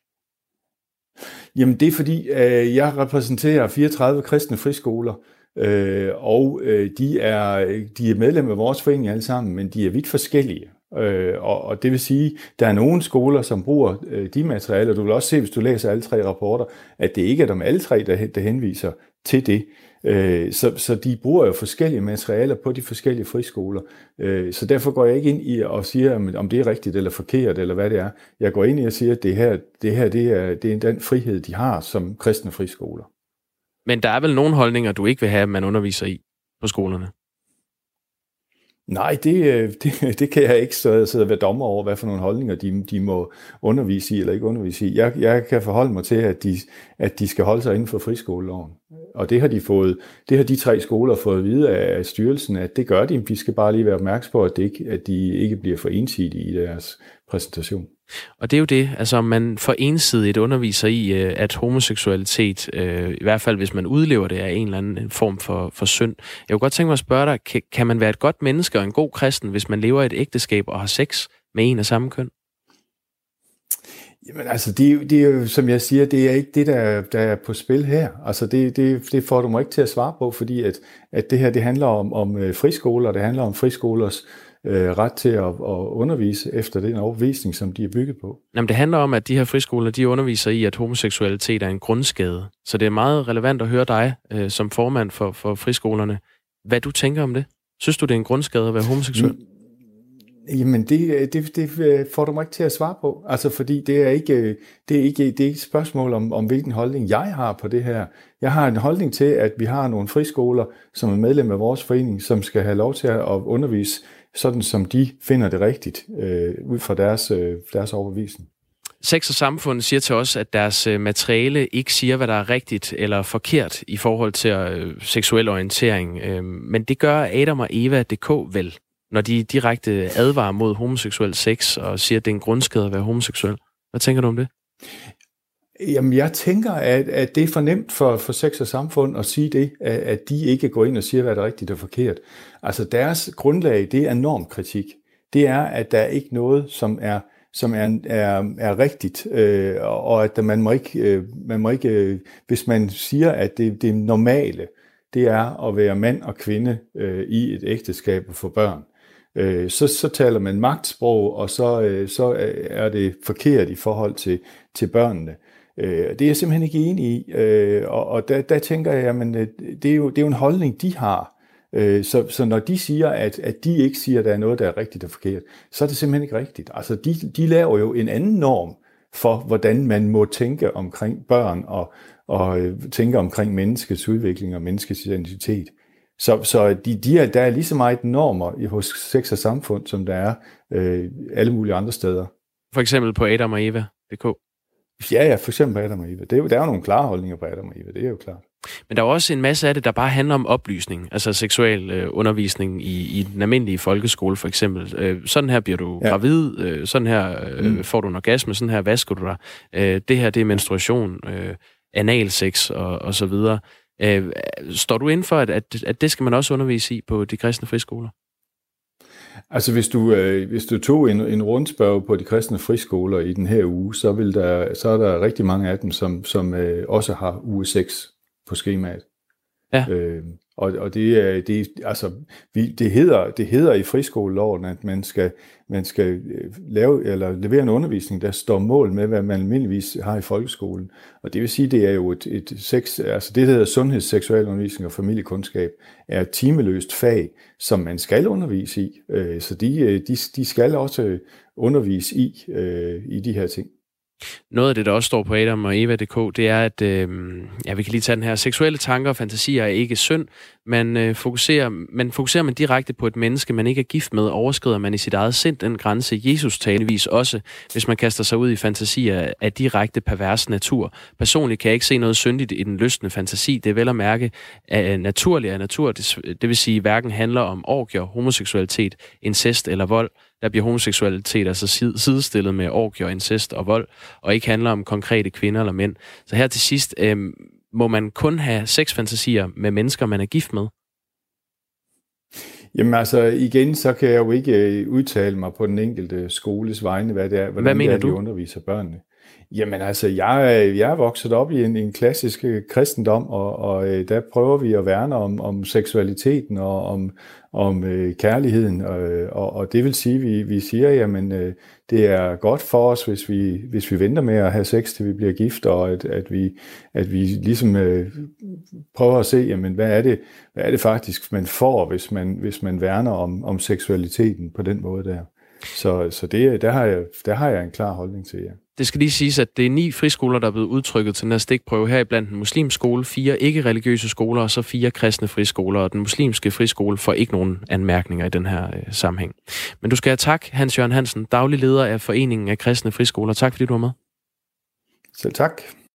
Jamen det er fordi, øh, jeg repræsenterer 34 kristne friskoler, øh, og øh, de, er, de er medlem af vores forening alle sammen, men de er vidt forskellige. Øh, og, og det vil sige, der er nogle skoler, som bruger øh, de materialer. Du vil også se, hvis du læser alle tre rapporter, at det ikke er dem alle tre, der, der henviser til det. Øh, så, så de bruger jo forskellige materialer på de forskellige friskoler. Øh, så derfor går jeg ikke ind i og siger, om det er rigtigt eller forkert, eller hvad det er. Jeg går ind i og siger, at det her, det her det er, det er den frihed, de har som kristne friskoler. Men der er vel nogle holdninger, du ikke vil have, at man underviser i på skolerne? Nej, det, øh, det, det kan jeg ikke sidde og være dommer over, hvad for nogle holdninger de, de må undervise i eller ikke undervise i. Jeg, jeg kan forholde mig til, at de, at de skal holde sig inden for friskoleloven. Og det har de fået, det har de tre skoler fået at vide af styrelsen, at det gør de. De skal bare lige være opmærksom på, at, det ikke, at de ikke bliver for ensidige i deres præsentation. Og det er jo det, altså man for ensidigt underviser i, øh, at homoseksualitet, øh, i hvert fald hvis man udlever det, er en eller anden form for, for synd. Jeg kunne godt tænke mig at spørge dig, kan, man være et godt menneske og en god kristen, hvis man lever i et ægteskab og har sex med en af samme køn? Jamen altså, det, det er jo, som jeg siger, det er ikke det, der, der er på spil her. Altså, det, det, det får du mig ikke til at svare på, fordi at, at det her, det handler om, om øh, friskoler, det handler om friskolers øh, ret til at, at undervise efter den overvisning, som de er bygget på. Jamen, det handler om, at de her friskoler, de underviser i, at homoseksualitet er en grundskade. Så det er meget relevant at høre dig, øh, som formand for, for friskolerne, hvad du tænker om det. Synes du, det er en grundskade at være homoseksuel? Mm. Jamen, det, det, det får du mig ikke til at svare på. Altså, fordi det er ikke, det er ikke, det er ikke et spørgsmål om, om, hvilken holdning jeg har på det her. Jeg har en holdning til, at vi har nogle friskoler, som er medlem af vores forening, som skal have lov til at undervise sådan, som de finder det rigtigt, øh, ud fra deres, øh, deres overbevisning. Sex og Samfund siger til os, at deres øh, materiale ikke siger, hvad der er rigtigt eller forkert i forhold til øh, seksuel orientering. Øh, men det gør Adam og Eva.dk vel når de direkte advarer mod homoseksuel sex og siger, at det er en grundskade at være homoseksuel. Hvad tænker du om det? Jamen, jeg tænker, at, at det er for nemt for, for sex og samfund at sige det, at, at de ikke går ind og siger, hvad der er rigtigt og forkert. Altså, deres grundlag, det er normkritik. Det er, at der er ikke noget, som er som er, er, er rigtigt, øh, og at man må ikke, øh, man må ikke øh, hvis man siger, at det, det normale, det er at være mand og kvinde øh, i et ægteskab og få børn, øh, så, så taler man magtsprog, og så, øh, så øh, er det forkert i forhold til, til børnene. Øh, det er jeg simpelthen ikke enig i, øh, og, og der, der tænker jeg, at øh, det er, jo, det er jo en holdning, de har. Øh, så, så når de siger, at, at de ikke siger, at der er noget, der er rigtigt og forkert, så er det simpelthen ikke rigtigt. Altså, de, de laver jo en anden norm for, hvordan man må tænke omkring børn og, og øh, tænke omkring menneskets udvikling og menneskets identitet. Så, så de, de er, der er lige så meget normer hos sex og samfund, som der er øh, alle mulige andre steder. For eksempel på Adam og Eva.dk? Ja, ja, for eksempel Adam og Eva. Det er jo, der er jo nogle klare holdninger på Adam og Eva, det er jo klart. Men der er også en masse af det, der bare handler om oplysning, altså seksuel øh, undervisning i, i den almindelige folkeskole for eksempel. Øh, sådan her bliver du ja. gravid, øh, sådan her øh, mm. får du en orgasme, sådan her vasker du dig. Øh, det her, det er menstruation, øh, analsex og, og så videre. Øh, står du ind for, at, at, at det skal man også undervise i på de kristne friskoler? Altså hvis du, øh, hvis du tog en, en rundspørg på de kristne friskoler i den her uge, så, vil der, så er der rigtig mange af dem, som, som øh, også har uge 6 på skemaet. Ja. Øh, og, og det, det, altså, vi, det, hedder, det hedder i friskoleloven, at man skal, man skal øh, lave, eller levere en undervisning, der står mål med, hvad man almindeligvis har i folkeskolen. Og det vil sige, det er jo et, et sex, altså det, der hedder sundheds, seksualundervisning og familiekundskab, er et timeløst fag, som man skal undervise i. Øh, så de, øh, de, de skal også undervise i, i de her ting. Noget af det, der også står på Adam og Eva.dk, det er, at øh, ja, vi kan lige tage den her. Seksuelle tanker og fantasier er ikke synd. Man, øh, fokuserer, man fokuserer man direkte på et menneske, man ikke er gift med, overskrider man i sit eget sind den grænse. Jesus talenvis også, hvis man kaster sig ud i fantasier af direkte pervers natur. Personligt kan jeg ikke se noget syndigt i den lystende fantasi. Det er vel at mærke at øh, naturlig af natur. Det, det vil sige, hverken handler om orgier, homoseksualitet, incest eller vold der bliver homoseksualitet altså sidestillet med orgier, incest og vold, og ikke handler om konkrete kvinder eller mænd. Så her til sidst, øh, må man kun have sexfantasier med mennesker, man er gift med? Jamen altså, igen, så kan jeg jo ikke øh, udtale mig på den enkelte skoles vegne, hvad det er, hvordan hvad mener det er, du? de underviser børnene. Jamen altså, jeg, jeg er vokset op i en, en klassisk øh, kristendom, og, og øh, der prøver vi at værne om, om seksualiteten og om, om øh, kærligheden, og, øh, og, og det vil sige, vi, vi siger, jamen øh, det er godt for os, hvis vi, hvis vi venter med at have sex, til vi bliver gift, og at, at, vi, at vi ligesom øh, prøver at se, jamen hvad er det, hvad er det faktisk, man får, hvis man, hvis man værner om, om seksualiteten på den måde der. Så, så det, der, har jeg, der har jeg en klar holdning til, ja. Det skal lige siges, at det er ni friskoler, der er blevet udtrykket til den her stikprøve her blandt en muslimsk skole, fire ikke-religiøse skoler og så fire kristne friskoler. Og den muslimske friskole får ikke nogen anmærkninger i den her øh, sammenhæng. Men du skal have tak, Hans-Jørgen Hansen, daglig leder af Foreningen af Kristne Friskoler. Tak fordi du var med. Selv tak.